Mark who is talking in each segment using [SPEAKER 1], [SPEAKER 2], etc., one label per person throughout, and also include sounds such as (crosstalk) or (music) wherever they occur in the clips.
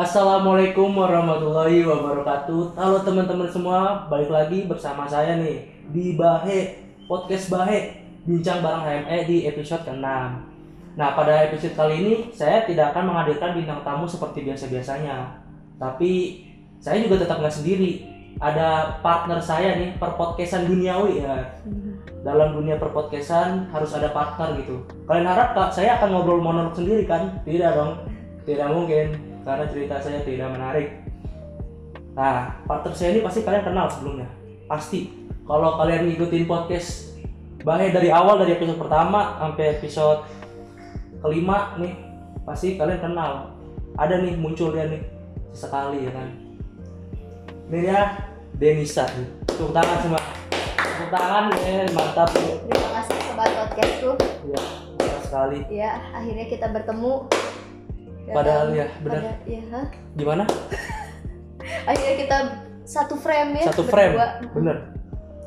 [SPEAKER 1] Assalamualaikum warahmatullahi wabarakatuh. Halo teman-teman semua, balik lagi bersama saya nih di Bahe Podcast Bahe Bincang bareng HME di episode ke-6. Nah, pada episode kali ini saya tidak akan menghadirkan bintang tamu seperti biasa-biasanya. Tapi saya juga tetap nggak sendiri. Ada partner saya nih, perpodcastan duniawi ya. Dalam dunia perpodcastan harus ada partner gitu. Kalian harap Kak, saya akan ngobrol monolog sendiri kan? Tidak dong. Tidak mungkin karena cerita saya tidak menarik. Nah, partner saya ini pasti kalian kenal sebelumnya. Pasti. Kalau kalian ngikutin podcast Bahaya dari awal dari episode pertama sampai episode kelima nih, pasti kalian kenal. Ada nih muncul dia nih sekali ya kan. Ini dia Denisa. Tepuk tangan semua. Tepuk tangan ya, mantap.
[SPEAKER 2] Terima kasih sobat podcastku.
[SPEAKER 1] Ya, mantap sekali.
[SPEAKER 2] Ya, akhirnya kita bertemu.
[SPEAKER 1] Padahal ya, benar.
[SPEAKER 2] pada- ya?
[SPEAKER 1] Gimana? (laughs)
[SPEAKER 2] Akhirnya kita satu frame ya.
[SPEAKER 1] Satu frame.
[SPEAKER 2] berdua.
[SPEAKER 1] Bener.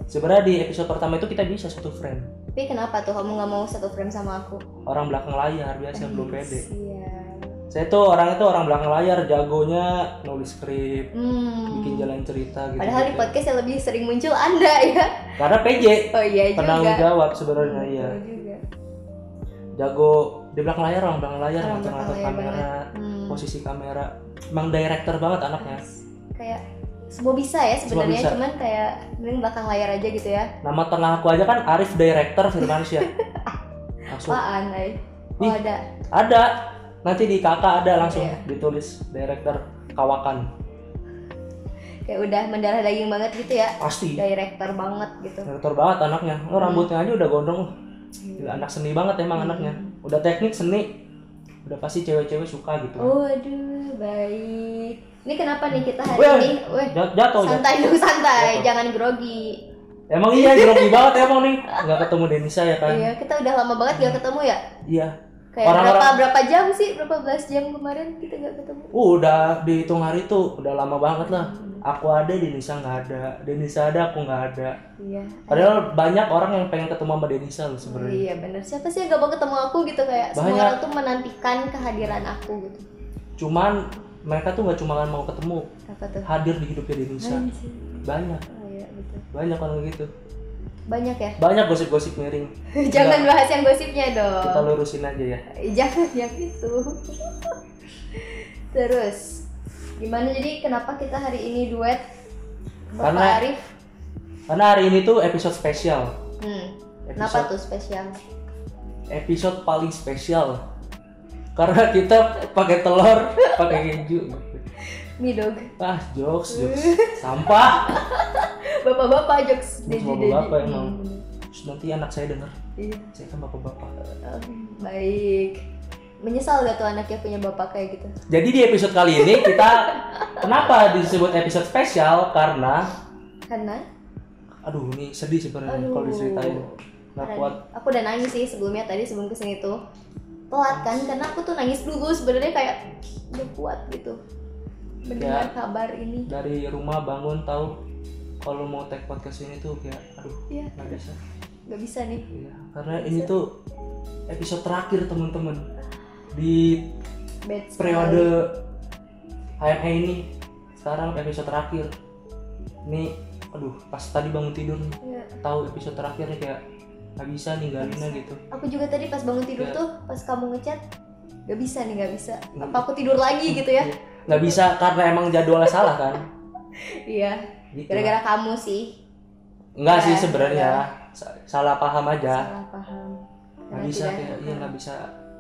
[SPEAKER 1] Sebenarnya di episode pertama itu kita bisa satu frame.
[SPEAKER 2] Tapi kenapa tuh kamu nggak mau satu frame sama aku?
[SPEAKER 1] Orang belakang layar biasa belum pede.
[SPEAKER 2] Iya.
[SPEAKER 1] Saya tuh orang itu orang belakang layar, jagonya nulis skrip,
[SPEAKER 2] Hmm.
[SPEAKER 1] bikin jalan cerita gitu.
[SPEAKER 2] Padahal di podcast yang lebih sering muncul Anda (laughs) ya.
[SPEAKER 1] Karena PJ
[SPEAKER 2] Oh iya juga.
[SPEAKER 1] penanggung jawab sebenarnya iya.
[SPEAKER 2] Betul juga.
[SPEAKER 1] Jago di belakang layar, orang belakang layar, ngatur-ngatur kamera,
[SPEAKER 2] Hmm.
[SPEAKER 1] posisi kamera. Emang director banget anaknya.
[SPEAKER 2] Kayak semua bisa ya sebenarnya,
[SPEAKER 1] bisa.
[SPEAKER 2] cuman kayak mending belakang layar aja gitu ya.
[SPEAKER 1] Nama tengah aku aja kan Arif Director Firmansyah. Langsung (laughs)
[SPEAKER 2] Apaan, Ay? Oh
[SPEAKER 1] Ih.
[SPEAKER 2] ada.
[SPEAKER 1] ada. Nanti di kakak ada langsung
[SPEAKER 2] Iya.
[SPEAKER 1] ditulis Director Kawakan.
[SPEAKER 2] Kayak udah mendarah daging banget gitu ya.
[SPEAKER 1] Pasti.
[SPEAKER 2] Director banget gitu.
[SPEAKER 1] Director banget anaknya. Oh, rambutnya aja udah gondrong. Gila, anak seni banget
[SPEAKER 2] Hmm.
[SPEAKER 1] emang anaknya. Udah teknik seni. Udah pasti cewek-cewek suka gitu.
[SPEAKER 2] Oh, aduh, baik. Ini kenapa nih kita hari
[SPEAKER 1] Weh,
[SPEAKER 2] ini? Weh,
[SPEAKER 1] Jat- Jatuh,
[SPEAKER 2] santai dulu santai,
[SPEAKER 1] Jatuh.
[SPEAKER 2] jangan grogi.
[SPEAKER 1] Emang iya grogi banget emang nih. Nggak ketemu Denisa ya kan?
[SPEAKER 2] Iya, kita udah lama banget gak ketemu ya.
[SPEAKER 1] Iya.
[SPEAKER 2] Kayak
[SPEAKER 1] Orang-orang-
[SPEAKER 2] berapa berapa jam sih? Berapa belas jam kemarin kita gak ketemu?
[SPEAKER 1] Uh, udah dihitung hari tuh udah lama banget lah. Aku ada, Denisa nggak ada. Denisa ada, aku nggak ada.
[SPEAKER 2] Iya.
[SPEAKER 1] Padahal banyak orang yang pengen ketemu sama Denisa loh
[SPEAKER 2] Oh,
[SPEAKER 1] sebenarnya.
[SPEAKER 2] iya bener. Siapa sih yang gak mau ketemu aku gitu kayak semua
[SPEAKER 1] Banyak.
[SPEAKER 2] orang tuh menantikan kehadiran aku gitu.
[SPEAKER 1] Cuman mereka tuh nggak cuma mau ketemu,
[SPEAKER 2] Apa tuh?
[SPEAKER 1] hadir di hidupnya Denisa.
[SPEAKER 2] Anjir.
[SPEAKER 1] Banyak,
[SPEAKER 2] Oh iya betul.
[SPEAKER 1] banyak orang gitu.
[SPEAKER 2] Banyak ya.
[SPEAKER 1] Banyak gosip-gosip miring. (laughs)
[SPEAKER 2] Jangan bahas yang gosipnya dong.
[SPEAKER 1] Kita lurusin aja ya.
[SPEAKER 2] Jangan yang itu. (laughs) Terus gimana jadi kenapa kita hari ini duet Bapak
[SPEAKER 1] Karena-
[SPEAKER 2] Arif?
[SPEAKER 1] Karena hari ini tuh episode spesial.
[SPEAKER 2] Hmm. Kenapa
[SPEAKER 1] Episode
[SPEAKER 2] tuh spesial?
[SPEAKER 1] episode paling spesial. Karena kita pakai telur, pakai keju.
[SPEAKER 2] Mie dog.
[SPEAKER 1] Ah, jokes, jokes. Sampah. (laughs)
[SPEAKER 2] Bapak-bapak jokes
[SPEAKER 1] Ini
[SPEAKER 2] Dedi
[SPEAKER 1] cuma
[SPEAKER 2] Dedi.
[SPEAKER 1] bapak emang.
[SPEAKER 2] Hmm.
[SPEAKER 1] Terus nanti anak saya dengar.
[SPEAKER 2] Iya.
[SPEAKER 1] Saya kan bapak-bapak.
[SPEAKER 2] Baik. Menyesal gak tuh anaknya punya bapak kayak gitu?
[SPEAKER 1] Jadi di episode kali ini kita (laughs) kenapa disebut episode spesial? Karena
[SPEAKER 2] Karena
[SPEAKER 1] aduh ini sedih sebenarnya kalau diceritain. Nggak kuat.
[SPEAKER 2] aku udah nangis sih sebelumnya tadi sebelum ke sini tuh telat kan karena aku tuh nangis dulu sebenarnya kayak udah kuat gitu mendengar
[SPEAKER 1] Ya.
[SPEAKER 2] kabar ini
[SPEAKER 1] Dari rumah bangun tahu kalau mau take podcast ini tuh kayak aduh
[SPEAKER 2] Iya.
[SPEAKER 1] nggak bisa.
[SPEAKER 2] nggak bisa nih
[SPEAKER 1] Iya, karena ini tuh episode terakhir teman-teman di
[SPEAKER 2] bad
[SPEAKER 1] periode HME ini. Sekarang episode terakhir. Ini aduh pas tadi bangun tidur nih.
[SPEAKER 2] Iya.
[SPEAKER 1] tahu episode terakhirnya kayak nggak bisa ninggalinnya gitu.
[SPEAKER 2] Aku juga tadi pas bangun tidur
[SPEAKER 1] Ya.
[SPEAKER 2] tuh pas kamu ngechat nggak bisa nih nggak bisa. Apa aku tidur lagi gitu ya?
[SPEAKER 1] Iya. nggak bisa karena emang jadwalnya salah kan? (laughs)
[SPEAKER 2] Iya.
[SPEAKER 1] Gitu
[SPEAKER 2] gara-gara kamu sih.
[SPEAKER 1] Nggak sih
[SPEAKER 2] Ya,
[SPEAKER 1] sebenarnya. Sa- salah paham aja.
[SPEAKER 2] Salah paham.
[SPEAKER 1] Nggak bisa kayak iya nggak bisa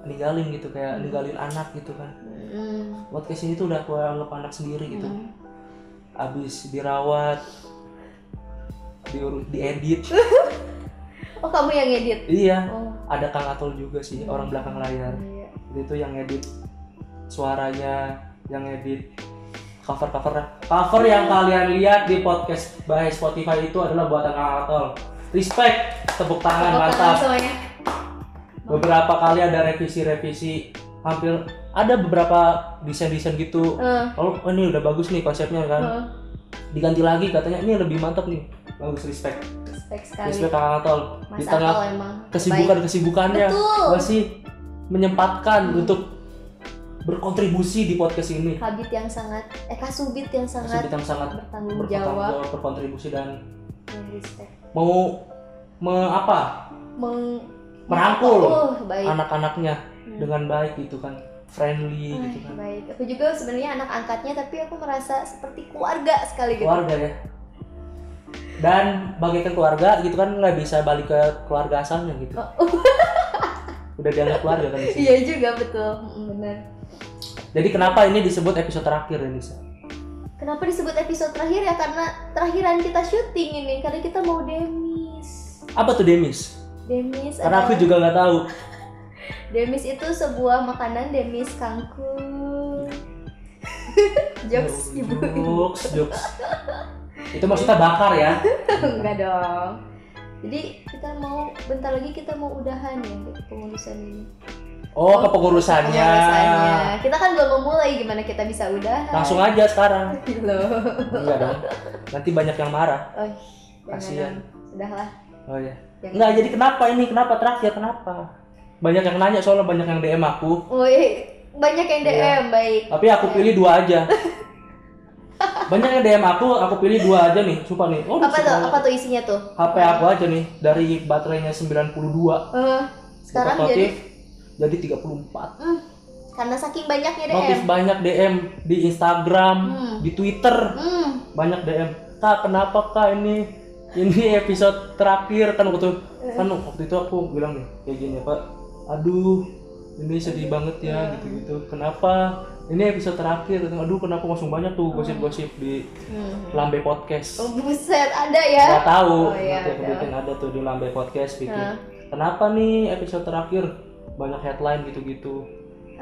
[SPEAKER 1] ninggalin gitu kayak ninggalin anak gitu kan.
[SPEAKER 2] Hmm,
[SPEAKER 1] podcast ini tuh udah aku anggap anak sendiri gitu.
[SPEAKER 2] Hmm.
[SPEAKER 1] abis dirawat diurut diedit. (laughs)
[SPEAKER 2] Oh kamu yang edit
[SPEAKER 1] iya
[SPEAKER 2] oh.
[SPEAKER 1] ada Kang Atol juga sih orang belakang layar.
[SPEAKER 2] Iya.
[SPEAKER 1] itu yang edit suaranya yang edit cover cover cover yang kalian lihat di podcast by Spotify itu adalah buatan Kang Atol respect tepuk tangan
[SPEAKER 2] Tepuk tangan
[SPEAKER 1] mantap.
[SPEAKER 2] semuanya
[SPEAKER 1] beberapa kali ada revisi-revisi hampir ada beberapa desain-desain gitu.
[SPEAKER 2] Eh,
[SPEAKER 1] oh ini udah bagus nih konsepnya kan.
[SPEAKER 2] Eh,
[SPEAKER 1] diganti lagi katanya ini lebih mantap nih. Bagus respect.
[SPEAKER 2] Respect sekali.
[SPEAKER 1] Respect Kang Atol di tengah kesibukan kesibukannya
[SPEAKER 2] Betul.
[SPEAKER 1] masih menyempatkan
[SPEAKER 2] Hmm.
[SPEAKER 1] untuk berkontribusi di podcast ini.
[SPEAKER 2] Kabit yang sangat eh kasubit yang sangat
[SPEAKER 1] Kasubit yang sangat
[SPEAKER 2] bertanggung
[SPEAKER 1] bertanggung
[SPEAKER 2] jawab.
[SPEAKER 1] berkontribusi dan
[SPEAKER 2] dan respect.
[SPEAKER 1] mau me, apa?
[SPEAKER 2] Meng
[SPEAKER 1] Merangkul
[SPEAKER 2] Oh,
[SPEAKER 1] anak-anaknya
[SPEAKER 2] Hmm.
[SPEAKER 1] dengan baik gitu kan friendly
[SPEAKER 2] Ah,
[SPEAKER 1] gitu kan
[SPEAKER 2] baik. Aku juga sebenarnya anak angkatnya tapi aku merasa seperti keluarga sekali gitu.
[SPEAKER 1] keluarga ya dan bagaikan keluarga gitu kan nggak bisa balik ke keluarga asalnya gitu
[SPEAKER 2] Oh. (laughs)
[SPEAKER 1] udah dianggap keluarga kan.
[SPEAKER 2] Iya juga betul. Mm, benar.
[SPEAKER 1] jadi kenapa ini disebut episode terakhir ini Sa?
[SPEAKER 2] Kenapa disebut episode terakhir ya? Karena terakhiran kita syuting ini karena kita mau demis.
[SPEAKER 1] apa tuh demis
[SPEAKER 2] Demis
[SPEAKER 1] karena aku juga nggak tahu (laughs)
[SPEAKER 2] Demis itu sebuah makanan demis kangkung. (laughs) Jokes ibu.
[SPEAKER 1] jokes jokes (laughs) itu maksudnya bakar ya
[SPEAKER 2] Enggak dong. Jadi kita mau bentar lagi kita mau udahan ya untuk pengurusan ini.
[SPEAKER 1] oh kepengurusannya
[SPEAKER 2] Pengurusannya. Kita kan belum memulai gimana kita bisa udahan.
[SPEAKER 1] langsung aja sekarang
[SPEAKER 2] Loh.
[SPEAKER 1] enggak dong nanti banyak yang marah
[SPEAKER 2] Oh, dong. Sudahlah.
[SPEAKER 1] oh ya
[SPEAKER 2] Jangan.
[SPEAKER 1] enggak jadi kenapa ini kenapa terakhir kenapa banyak yang nanya soalnya banyak yang DM aku
[SPEAKER 2] Oh, iya. banyak yang DM
[SPEAKER 1] Iya.
[SPEAKER 2] baik.
[SPEAKER 1] tapi aku pilih dua aja (laughs) banyak yang DM aku aku pilih dua aja nih sumpah nih oh
[SPEAKER 2] Apa tuh? Apa tuh isinya tuh?
[SPEAKER 1] HP aku aja nih dari baterainya 92
[SPEAKER 2] Eh, sekarang jadi
[SPEAKER 1] jadi 34
[SPEAKER 2] hmm, karena saking banyaknya DM.
[SPEAKER 1] notif banyak DM di Instagram
[SPEAKER 2] Hmm.
[SPEAKER 1] di Twitter
[SPEAKER 2] Hmm.
[SPEAKER 1] banyak DM kak kenapa kak ini ini episode terakhir kan waktu kan waktu itu aku bilang nih kayak gini pak aduh ini sedih banget ya gitu gitu kenapa? Ini episode terakhir aduh kenapa langsung banyak tuh gosip-gosip di
[SPEAKER 2] Hmm.
[SPEAKER 1] Lambe Podcast.
[SPEAKER 2] Oh, buset, ada ya?
[SPEAKER 1] nggak tahu.
[SPEAKER 2] Oh, iya,
[SPEAKER 1] nanti aku
[SPEAKER 2] ada.
[SPEAKER 1] bikin ada tuh di Lambe Podcast bikin. Kenapa nih episode terakhir? Banyak headline gitu-gitu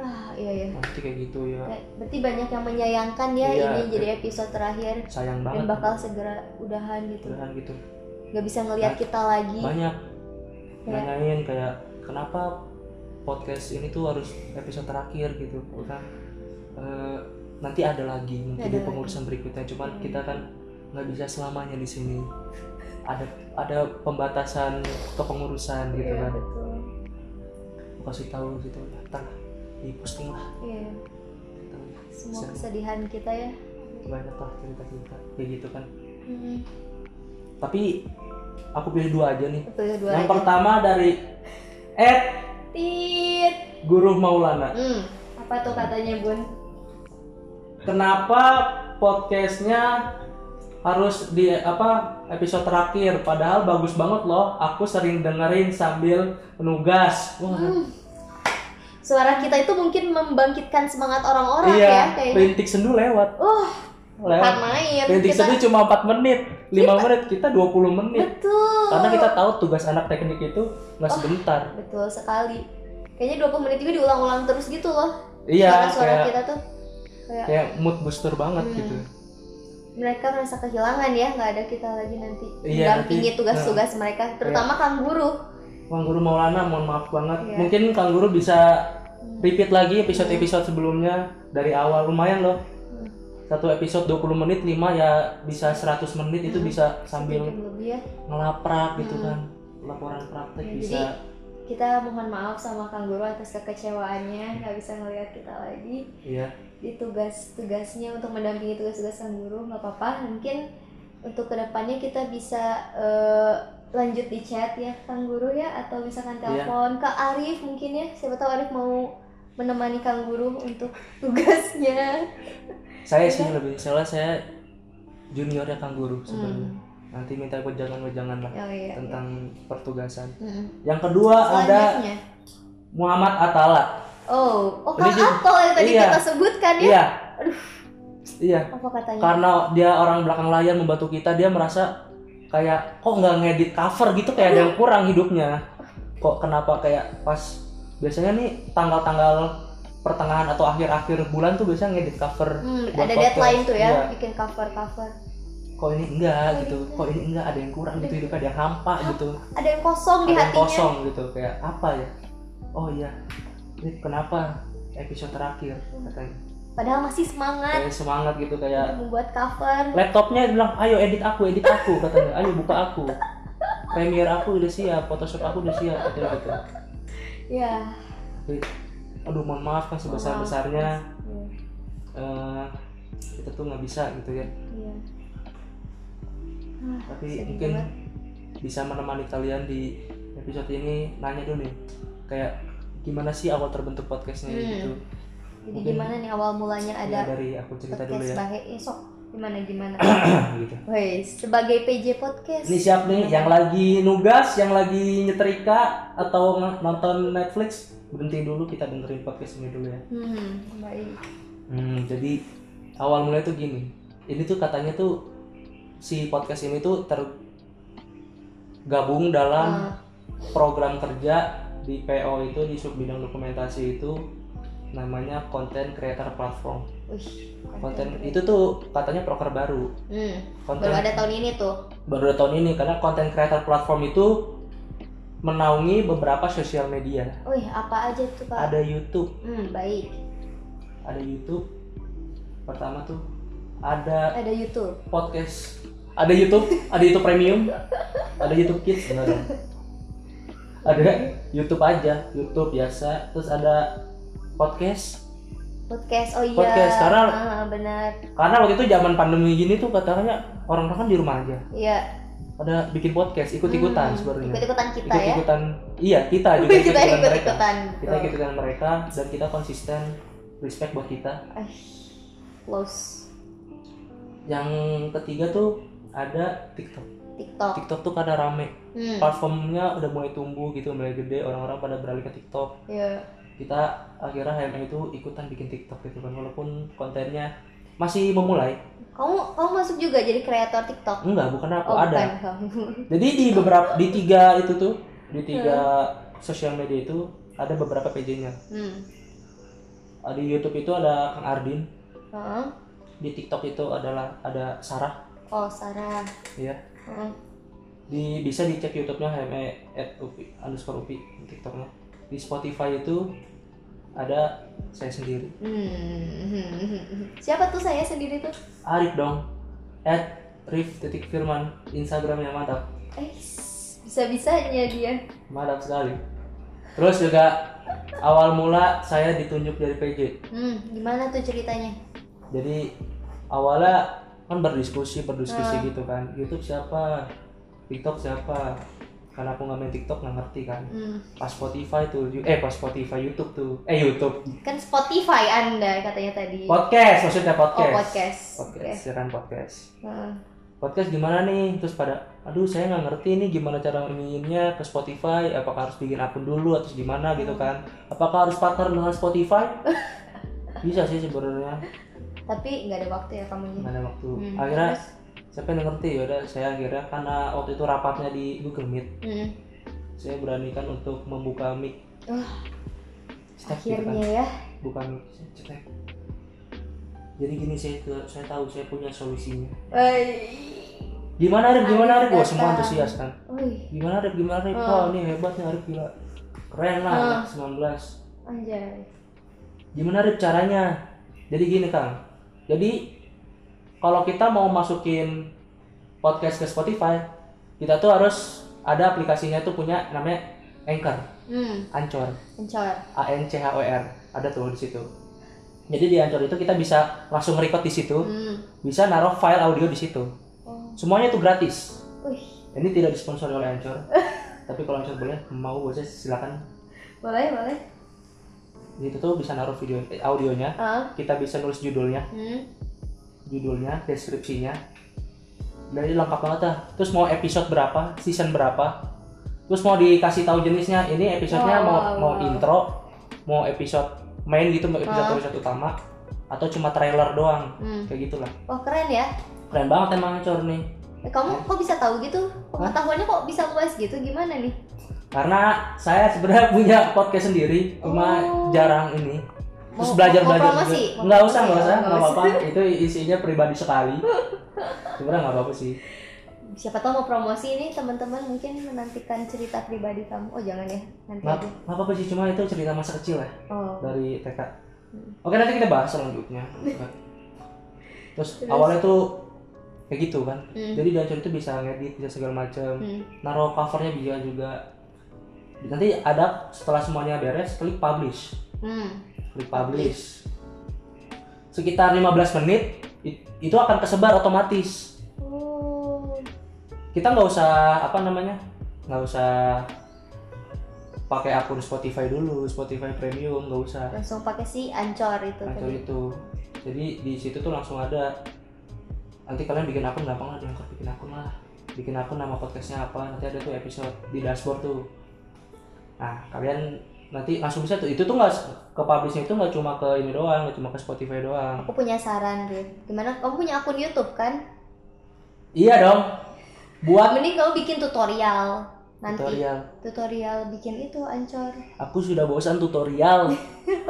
[SPEAKER 2] Ah, iya ya.
[SPEAKER 1] nanti kayak gitu ya
[SPEAKER 2] Berarti banyak yang menyayangkan ya
[SPEAKER 1] Iya.
[SPEAKER 2] ini jadi episode terakhir
[SPEAKER 1] sayang
[SPEAKER 2] dan
[SPEAKER 1] banget
[SPEAKER 2] bakal segera udahan gitu.
[SPEAKER 1] Beneran gitu
[SPEAKER 2] Gak bisa ngelihat kita lagi.
[SPEAKER 1] banyak
[SPEAKER 2] Kayak-
[SPEAKER 1] nanyain kayak kenapa podcast ini tuh harus episode terakhir gitu kan Eh, nanti ada lagi mungkin
[SPEAKER 2] Ada
[SPEAKER 1] di
[SPEAKER 2] lagi.
[SPEAKER 1] pengurusan berikutnya cuman
[SPEAKER 2] Hmm.
[SPEAKER 1] kita kan nggak bisa selamanya di sini ada ada pembatasan kepengurusan gitu
[SPEAKER 2] Iya,
[SPEAKER 1] kan
[SPEAKER 2] betul.
[SPEAKER 1] kasih tahu gitu ntar di posting lah
[SPEAKER 2] Iya.
[SPEAKER 1] Gitu.
[SPEAKER 2] Semua
[SPEAKER 1] Bisa.
[SPEAKER 2] kesedihan kita ya.
[SPEAKER 1] banyak lah cerita cerita kayak gitu kan
[SPEAKER 2] Hmm.
[SPEAKER 1] tapi aku pilih dua aja nih
[SPEAKER 2] Betul dua
[SPEAKER 1] yang
[SPEAKER 2] aja.
[SPEAKER 1] pertama dari Ed
[SPEAKER 2] Tit.
[SPEAKER 1] Guru Maulana
[SPEAKER 2] Hmm. Apa tuh katanya, Bun?
[SPEAKER 1] kenapa podcastnya harus di apa episode terakhir padahal bagus banget loh aku sering dengerin sambil menugas wah
[SPEAKER 2] Hmm. Suara kita itu mungkin membangkitkan semangat orang-orang
[SPEAKER 1] iya
[SPEAKER 2] ya kayaknya.
[SPEAKER 1] rintik sendu lewat
[SPEAKER 2] bukan
[SPEAKER 1] lewat
[SPEAKER 2] main.
[SPEAKER 1] rintik
[SPEAKER 2] Kita-
[SPEAKER 1] sendu cuma 4 menit 5 menit kita 20 menit
[SPEAKER 2] Betul.
[SPEAKER 1] karena kita tahu tugas anak teknik itu nggak
[SPEAKER 2] Oh.
[SPEAKER 1] sebentar
[SPEAKER 2] Betul sekali. Kayaknya 20 menit juga diulang-ulang terus gitu loh.
[SPEAKER 1] iya
[SPEAKER 2] Suara-suara
[SPEAKER 1] kayak
[SPEAKER 2] kita tuh kayak
[SPEAKER 1] kayak mood booster banget
[SPEAKER 2] Hmm.
[SPEAKER 1] gitu
[SPEAKER 2] mereka merasa kehilangan ya, nggak ada kita lagi nanti
[SPEAKER 1] Iya,
[SPEAKER 2] mendampingi tugas-tugas mereka, terutama Kang Guru.
[SPEAKER 1] Kang Guru Maulana mohon maaf banget
[SPEAKER 2] Iya.
[SPEAKER 1] mungkin Kang Guru bisa repeat lagi episode-episode sebelumnya dari awal lumayan loh
[SPEAKER 2] Hmm.
[SPEAKER 1] satu episode 20 menit 5 ya bisa 100 menit itu
[SPEAKER 2] Hmm.
[SPEAKER 1] bisa sambil
[SPEAKER 2] lebih ya.
[SPEAKER 1] ngelaprak gitu
[SPEAKER 2] Hmm.
[SPEAKER 1] kan laporan praktek
[SPEAKER 2] Ya,
[SPEAKER 1] bisa
[SPEAKER 2] Kita mohon maaf sama Kang Guru atas kekecewaannya, nggak bisa ngelihat kita lagi
[SPEAKER 1] iya
[SPEAKER 2] di tugas-tugasnya untuk mendampingi tugas-tugas Kang Guru. Nggak apa-apa, mungkin untuk ke depannya kita bisa eh, lanjut di chat ya Kang Guru ya, atau misalkan
[SPEAKER 1] Iya.
[SPEAKER 2] telepon ke Arif mungkin ya. Siapa tahu Arif mau menemani Kang Guru untuk tugasnya.
[SPEAKER 1] saya
[SPEAKER 2] Iya.
[SPEAKER 1] sih lebih salah saya juniornya Kang Guru sebenarnya
[SPEAKER 2] Hmm.
[SPEAKER 1] nanti minta wejangan-wejangan lah
[SPEAKER 2] Oh iya.
[SPEAKER 1] tentang pertugasan
[SPEAKER 2] Hmm.
[SPEAKER 1] yang kedua ada. Muhammad Atala
[SPEAKER 2] Oh, oh Kang Atol yang tadi
[SPEAKER 1] iya.
[SPEAKER 2] kita sebutkan ya.
[SPEAKER 1] iya
[SPEAKER 2] Aduh.
[SPEAKER 1] iya
[SPEAKER 2] Apa katanya?
[SPEAKER 1] karena dia orang belakang layar membantu kita dia merasa kayak kok nggak ngedit cover gitu kayak ada yang kurang hidupnya kok kenapa kayak pas biasanya nih tanggal-tanggal pertengahan atau akhir-akhir bulan tuh biasanya ngedit cover
[SPEAKER 2] Hmm, ada
[SPEAKER 1] podcast.
[SPEAKER 2] deadline tuh ya,
[SPEAKER 1] Iya.
[SPEAKER 2] bikin cover-cover.
[SPEAKER 1] kok ini enggak
[SPEAKER 2] Kok
[SPEAKER 1] gitu
[SPEAKER 2] ini
[SPEAKER 1] kok ini enggak ada yang kurang gitu hidupnya ada yang hampa gitu
[SPEAKER 2] Ada yang kosong di
[SPEAKER 1] ada yang
[SPEAKER 2] hatinya.
[SPEAKER 1] kosong gitu kayak apa ya oh iya ini kenapa episode terakhir katanya
[SPEAKER 2] Padahal masih semangat
[SPEAKER 1] kayak semangat gitu kayak
[SPEAKER 2] membuat cover.
[SPEAKER 1] laptopnya bilang ayo edit aku edit aku katanya ayo buka aku Premiere aku udah siap Photoshop aku udah siap katanya gitu
[SPEAKER 2] Ya,
[SPEAKER 1] aduh mohon maaf kan sebesar besarnya
[SPEAKER 2] Iya.
[SPEAKER 1] eh, kita tuh nggak bisa gitu ya
[SPEAKER 2] Iya. Ah,
[SPEAKER 1] tapi mungkin
[SPEAKER 2] banget.
[SPEAKER 1] bisa menemani kalian di episode ini nanya dulu nih kayak gimana sih awal terbentuk podcastnya
[SPEAKER 2] Hmm.
[SPEAKER 1] gitu
[SPEAKER 2] Jadi
[SPEAKER 1] mungkin-
[SPEAKER 2] gimana nih awal mulanya
[SPEAKER 1] Ya,
[SPEAKER 2] ada
[SPEAKER 1] dari aku cerita dulu ya
[SPEAKER 2] Bahe? Ya, sok gimana gimana? (clears throat)
[SPEAKER 1] gitu
[SPEAKER 2] Woi, sebagai PJ podcast.
[SPEAKER 1] ini siap nih yang lagi nugas yang lagi nyetrika atau nonton Netflix berhenti dulu kita dengerin podcast ini dulu ya
[SPEAKER 2] Hmm, baik.
[SPEAKER 1] Hmm, jadi awal mulai tuh gini. Ini tuh katanya tuh si podcast ini tuh tergabung dalam
[SPEAKER 2] Ah,
[SPEAKER 1] program kerja di PO itu di sub bidang dokumentasi itu namanya content creator platform.
[SPEAKER 2] wih,
[SPEAKER 1] Konten itu tuh katanya proker baru.
[SPEAKER 2] Hmm,
[SPEAKER 1] Konten
[SPEAKER 2] baru ada tahun ini tuh.
[SPEAKER 1] baru ada tahun ini karena content creator platform itu menaungi beberapa sosial media.
[SPEAKER 2] Wih, apa aja tuh pak?
[SPEAKER 1] Ada YouTube,
[SPEAKER 2] Hmm, baik.
[SPEAKER 1] ada YouTube. Pertama tuh ada
[SPEAKER 2] Ada YouTube.
[SPEAKER 1] podcast ada YouTube ada YouTube Premium ada YouTube Kids enggak dong ada YouTube aja YouTube biasa terus ada podcast
[SPEAKER 2] Podcast. Oh iya.
[SPEAKER 1] Podcast, karena-
[SPEAKER 2] Ah, benar.
[SPEAKER 1] karena waktu itu zaman pandemi gini tuh katanya orang-orang kan di rumah aja
[SPEAKER 2] Iya.
[SPEAKER 1] ada bikin podcast ikut-ikutan
[SPEAKER 2] Hmm,
[SPEAKER 1] sebenarnya
[SPEAKER 2] Ikut-ikutan kita ya.
[SPEAKER 1] ikut-ikutan iya kita (laughs) juga
[SPEAKER 2] kita
[SPEAKER 1] ikut-ikutan mereka
[SPEAKER 2] ikut-ikutan.
[SPEAKER 1] kita ikut-ikutan mereka dan kita konsisten respect buat kita
[SPEAKER 2] Eh, close.
[SPEAKER 1] yang ketiga tuh ada TikTok
[SPEAKER 2] TikTok.
[SPEAKER 1] TikTok tuh kada rame
[SPEAKER 2] Hmm.
[SPEAKER 1] platformnya udah mulai tumbuh gitu mulai gede orang-orang pada beralih ke TikTok
[SPEAKER 2] Iya.
[SPEAKER 1] Kita akhirnya HME itu ikutan bikin TikTok gitu kan walaupun kontennya masih memulai
[SPEAKER 2] Kamu kamu masuk juga jadi kreator TikTok?
[SPEAKER 1] enggak bukan aku
[SPEAKER 2] Oh,
[SPEAKER 1] ada
[SPEAKER 2] bukan (laughs)
[SPEAKER 1] jadi di beberapa di tiga itu tuh di tiga sosial media itu ada beberapa PJ-nya
[SPEAKER 2] Hmm.
[SPEAKER 1] Uh, di YouTube itu ada Kang Ardin
[SPEAKER 2] Heeh.
[SPEAKER 1] di TikTok itu adalah ada Sarah
[SPEAKER 2] Oh, Sarah.
[SPEAKER 1] ya
[SPEAKER 2] Heeh.
[SPEAKER 1] di bisa dicek YouTube-nya HME at upi underscore upi TikToknya di Spotify itu ada saya sendiri
[SPEAKER 2] Hmm. (laughs) Siapa tuh saya sendiri tuh?
[SPEAKER 1] Arif dong at Rif titik Firman Instagramnya mantap
[SPEAKER 2] Eh, bisa-bisanya dia.
[SPEAKER 1] mantap sekali terus juga awal mula saya ditunjuk dari PJ
[SPEAKER 2] Hmm, gimana tuh ceritanya?
[SPEAKER 1] jadi awalnya kan berdiskusi berdiskusi
[SPEAKER 2] Ah.
[SPEAKER 1] gitu kan YouTube siapa TikTok siapa karena aku nggak main TikTok nggak ngerti kan
[SPEAKER 2] Hmm.
[SPEAKER 1] pas Spotify tuh eh pas Spotify YouTube tuh eh YouTube
[SPEAKER 2] Kan Spotify Anda katanya tadi.
[SPEAKER 1] podcast maksudnya podcast
[SPEAKER 2] Oh, podcast.
[SPEAKER 1] podcast siaran podcast
[SPEAKER 2] Heeh.
[SPEAKER 1] podcast gimana nih terus pada aduh saya nggak ngerti nih gimana cara ininya ke Spotify apakah harus bikin akun dulu atau gimana gitu kan apakah harus partner dengan Spotify (laughs) bisa sih sebenarnya
[SPEAKER 2] Tapi nggak ada waktu ya kamunya.
[SPEAKER 1] nggak ada waktu
[SPEAKER 2] Hmm,
[SPEAKER 1] akhirnya
[SPEAKER 2] terus?
[SPEAKER 1] Saya pengen ngerti? Ya udah saya akhirnya karena waktu itu rapatnya di Google Meet
[SPEAKER 2] Hmm.
[SPEAKER 1] saya beranikan untuk membuka mic.
[SPEAKER 2] Wah,
[SPEAKER 1] Cetek gitu kan.
[SPEAKER 2] akhirnya ya.
[SPEAKER 1] buka mic cetek. Jadi gini saya ke saya tahu saya punya solusinya.
[SPEAKER 2] Woi.
[SPEAKER 1] gimana Arif? Gimana Arif? Gua semua antusias kan
[SPEAKER 2] Wih,
[SPEAKER 1] gimana Arif? Gimana Arif?
[SPEAKER 2] Oh.
[SPEAKER 1] wah ini hebat nih Arif gila. Keren lah
[SPEAKER 2] Oh.
[SPEAKER 1] anak 19
[SPEAKER 2] anjay.
[SPEAKER 1] gimana Arif caranya? Jadi gini Kang. Jadi kalau kita mau masukin podcast ke Spotify kita tuh harus ada aplikasinya tuh punya namanya Anchor.
[SPEAKER 2] Hmm,
[SPEAKER 1] Anchor.
[SPEAKER 2] Pencor.
[SPEAKER 1] A N C H O R. Ada tuh di situ. Jadi di Anchor itu kita bisa langsung record di situ.
[SPEAKER 2] Hmm.
[SPEAKER 1] bisa naruh file audio di situ.
[SPEAKER 2] Oh.
[SPEAKER 1] semuanya itu gratis.
[SPEAKER 2] Wih,
[SPEAKER 1] ini tidak disponsori oleh Anchor. (laughs) Tapi kalau Anchor boleh mau boleh silakan.
[SPEAKER 2] Boleh, boleh.
[SPEAKER 1] di situ tuh bisa naruh video eh, audionya.
[SPEAKER 2] Ah,
[SPEAKER 1] kita bisa nulis judulnya.
[SPEAKER 2] Hmm.
[SPEAKER 1] Judulnya deskripsinya dari lengkap banget dah terus mau episode berapa season berapa terus mau dikasih tahu jenisnya ini episodenya
[SPEAKER 2] Wow,
[SPEAKER 1] mau
[SPEAKER 2] wow,
[SPEAKER 1] mau
[SPEAKER 2] wow.
[SPEAKER 1] intro mau episode main gitu mau episode
[SPEAKER 2] Ah.
[SPEAKER 1] episode utama atau cuma trailer doang
[SPEAKER 2] Hmm.
[SPEAKER 1] kayak gitulah
[SPEAKER 2] Wah, keren ya.
[SPEAKER 1] keren banget emang Anchor nih
[SPEAKER 2] Eh, kamu kok bisa tahu gitu? Pengetahuannya kok bisa luas gitu? Gimana nih?
[SPEAKER 1] karena saya sebenarnya punya podcast sendiri cuma
[SPEAKER 2] Oh.
[SPEAKER 1] jarang ini terus
[SPEAKER 2] Mau-
[SPEAKER 1] belajar
[SPEAKER 2] mau
[SPEAKER 1] belajar nggak usah nggak usah nggak apa-apa itu isinya pribadi sekali (laughs) sebenarnya nggak apa-apa sih
[SPEAKER 2] Siapa tahu mau promosi ini teman-teman mungkin menantikan cerita pribadi kamu. Oh, jangan ya. Nanti
[SPEAKER 1] nggak
[SPEAKER 2] aja.
[SPEAKER 1] nggak apa-apa sih cuma itu cerita masa kecil ya
[SPEAKER 2] Oh.
[SPEAKER 1] dari TK
[SPEAKER 2] Hmm.
[SPEAKER 1] oke nanti kita bahas selanjutnya (laughs) terus,
[SPEAKER 2] Terus?
[SPEAKER 1] awalnya tuh kayak gitu kan
[SPEAKER 2] Hmm.
[SPEAKER 1] jadi di Anchor itu bisa ngedit bisa segala macam
[SPEAKER 2] Hmm.
[SPEAKER 1] naruh covernya bisa juga nanti ada setelah semuanya beres klik publish
[SPEAKER 2] hmm.
[SPEAKER 1] Klik publish sekitar 15 menit it- itu akan kesebar otomatis.
[SPEAKER 2] Oh.
[SPEAKER 1] Kita nggak usah apa namanya nggak usah pakai akun Spotify dulu Spotify Premium nggak usah.
[SPEAKER 2] Langsung pakai si ancor itu
[SPEAKER 1] Anchor
[SPEAKER 2] tadi.
[SPEAKER 1] itu. Jadi di situ tuh langsung ada. Nanti kalian bikin akun gampang lah di Anchor bikin akun lah. Bikin akun nama podcastnya apa nanti ada tuh episode di dashboard tuh. Nah kalian nanti langsung bisa tuh. Itu tuh nggak ke publishnya itu nggak cuma ke ini doang nggak cuma ke Spotify doang.
[SPEAKER 2] Aku punya saran Rin gimana? Kamu punya akun YouTube kan?
[SPEAKER 1] Iya dong. Buat
[SPEAKER 2] mending kamu bikin tutorial. Nanti
[SPEAKER 1] tutorial.
[SPEAKER 2] tutorial bikin itu ancor.
[SPEAKER 1] Aku sudah bosan tutorial. (laughs)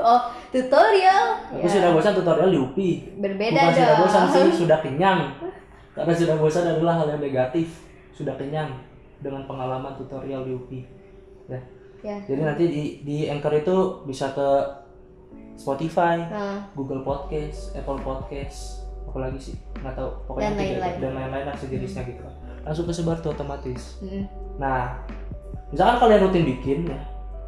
[SPEAKER 2] Oh tutorial?
[SPEAKER 1] Aku
[SPEAKER 2] Ya,
[SPEAKER 1] sudah bosan tutorial di UPI.
[SPEAKER 2] Berbeda
[SPEAKER 1] bukan sudah
[SPEAKER 2] dong.
[SPEAKER 1] bosan sih (laughs) sudah kenyang. Karena sudah bosan adalah hal yang negatif. Sudah kenyang dengan pengalaman tutorial di UPI. Ya
[SPEAKER 2] ya
[SPEAKER 1] jadi nanti di di Anchor itu bisa ke Spotify
[SPEAKER 2] nah
[SPEAKER 1] Google Podcast Apple Podcast apalagi sih nggak tahu pokoknya
[SPEAKER 2] Dan lain-lain.
[SPEAKER 1] dan lain-lain lah sejenisnya gitu langsung kesebar tuh otomatis
[SPEAKER 2] mm.
[SPEAKER 1] nah misalkan kalian rutin bikin ya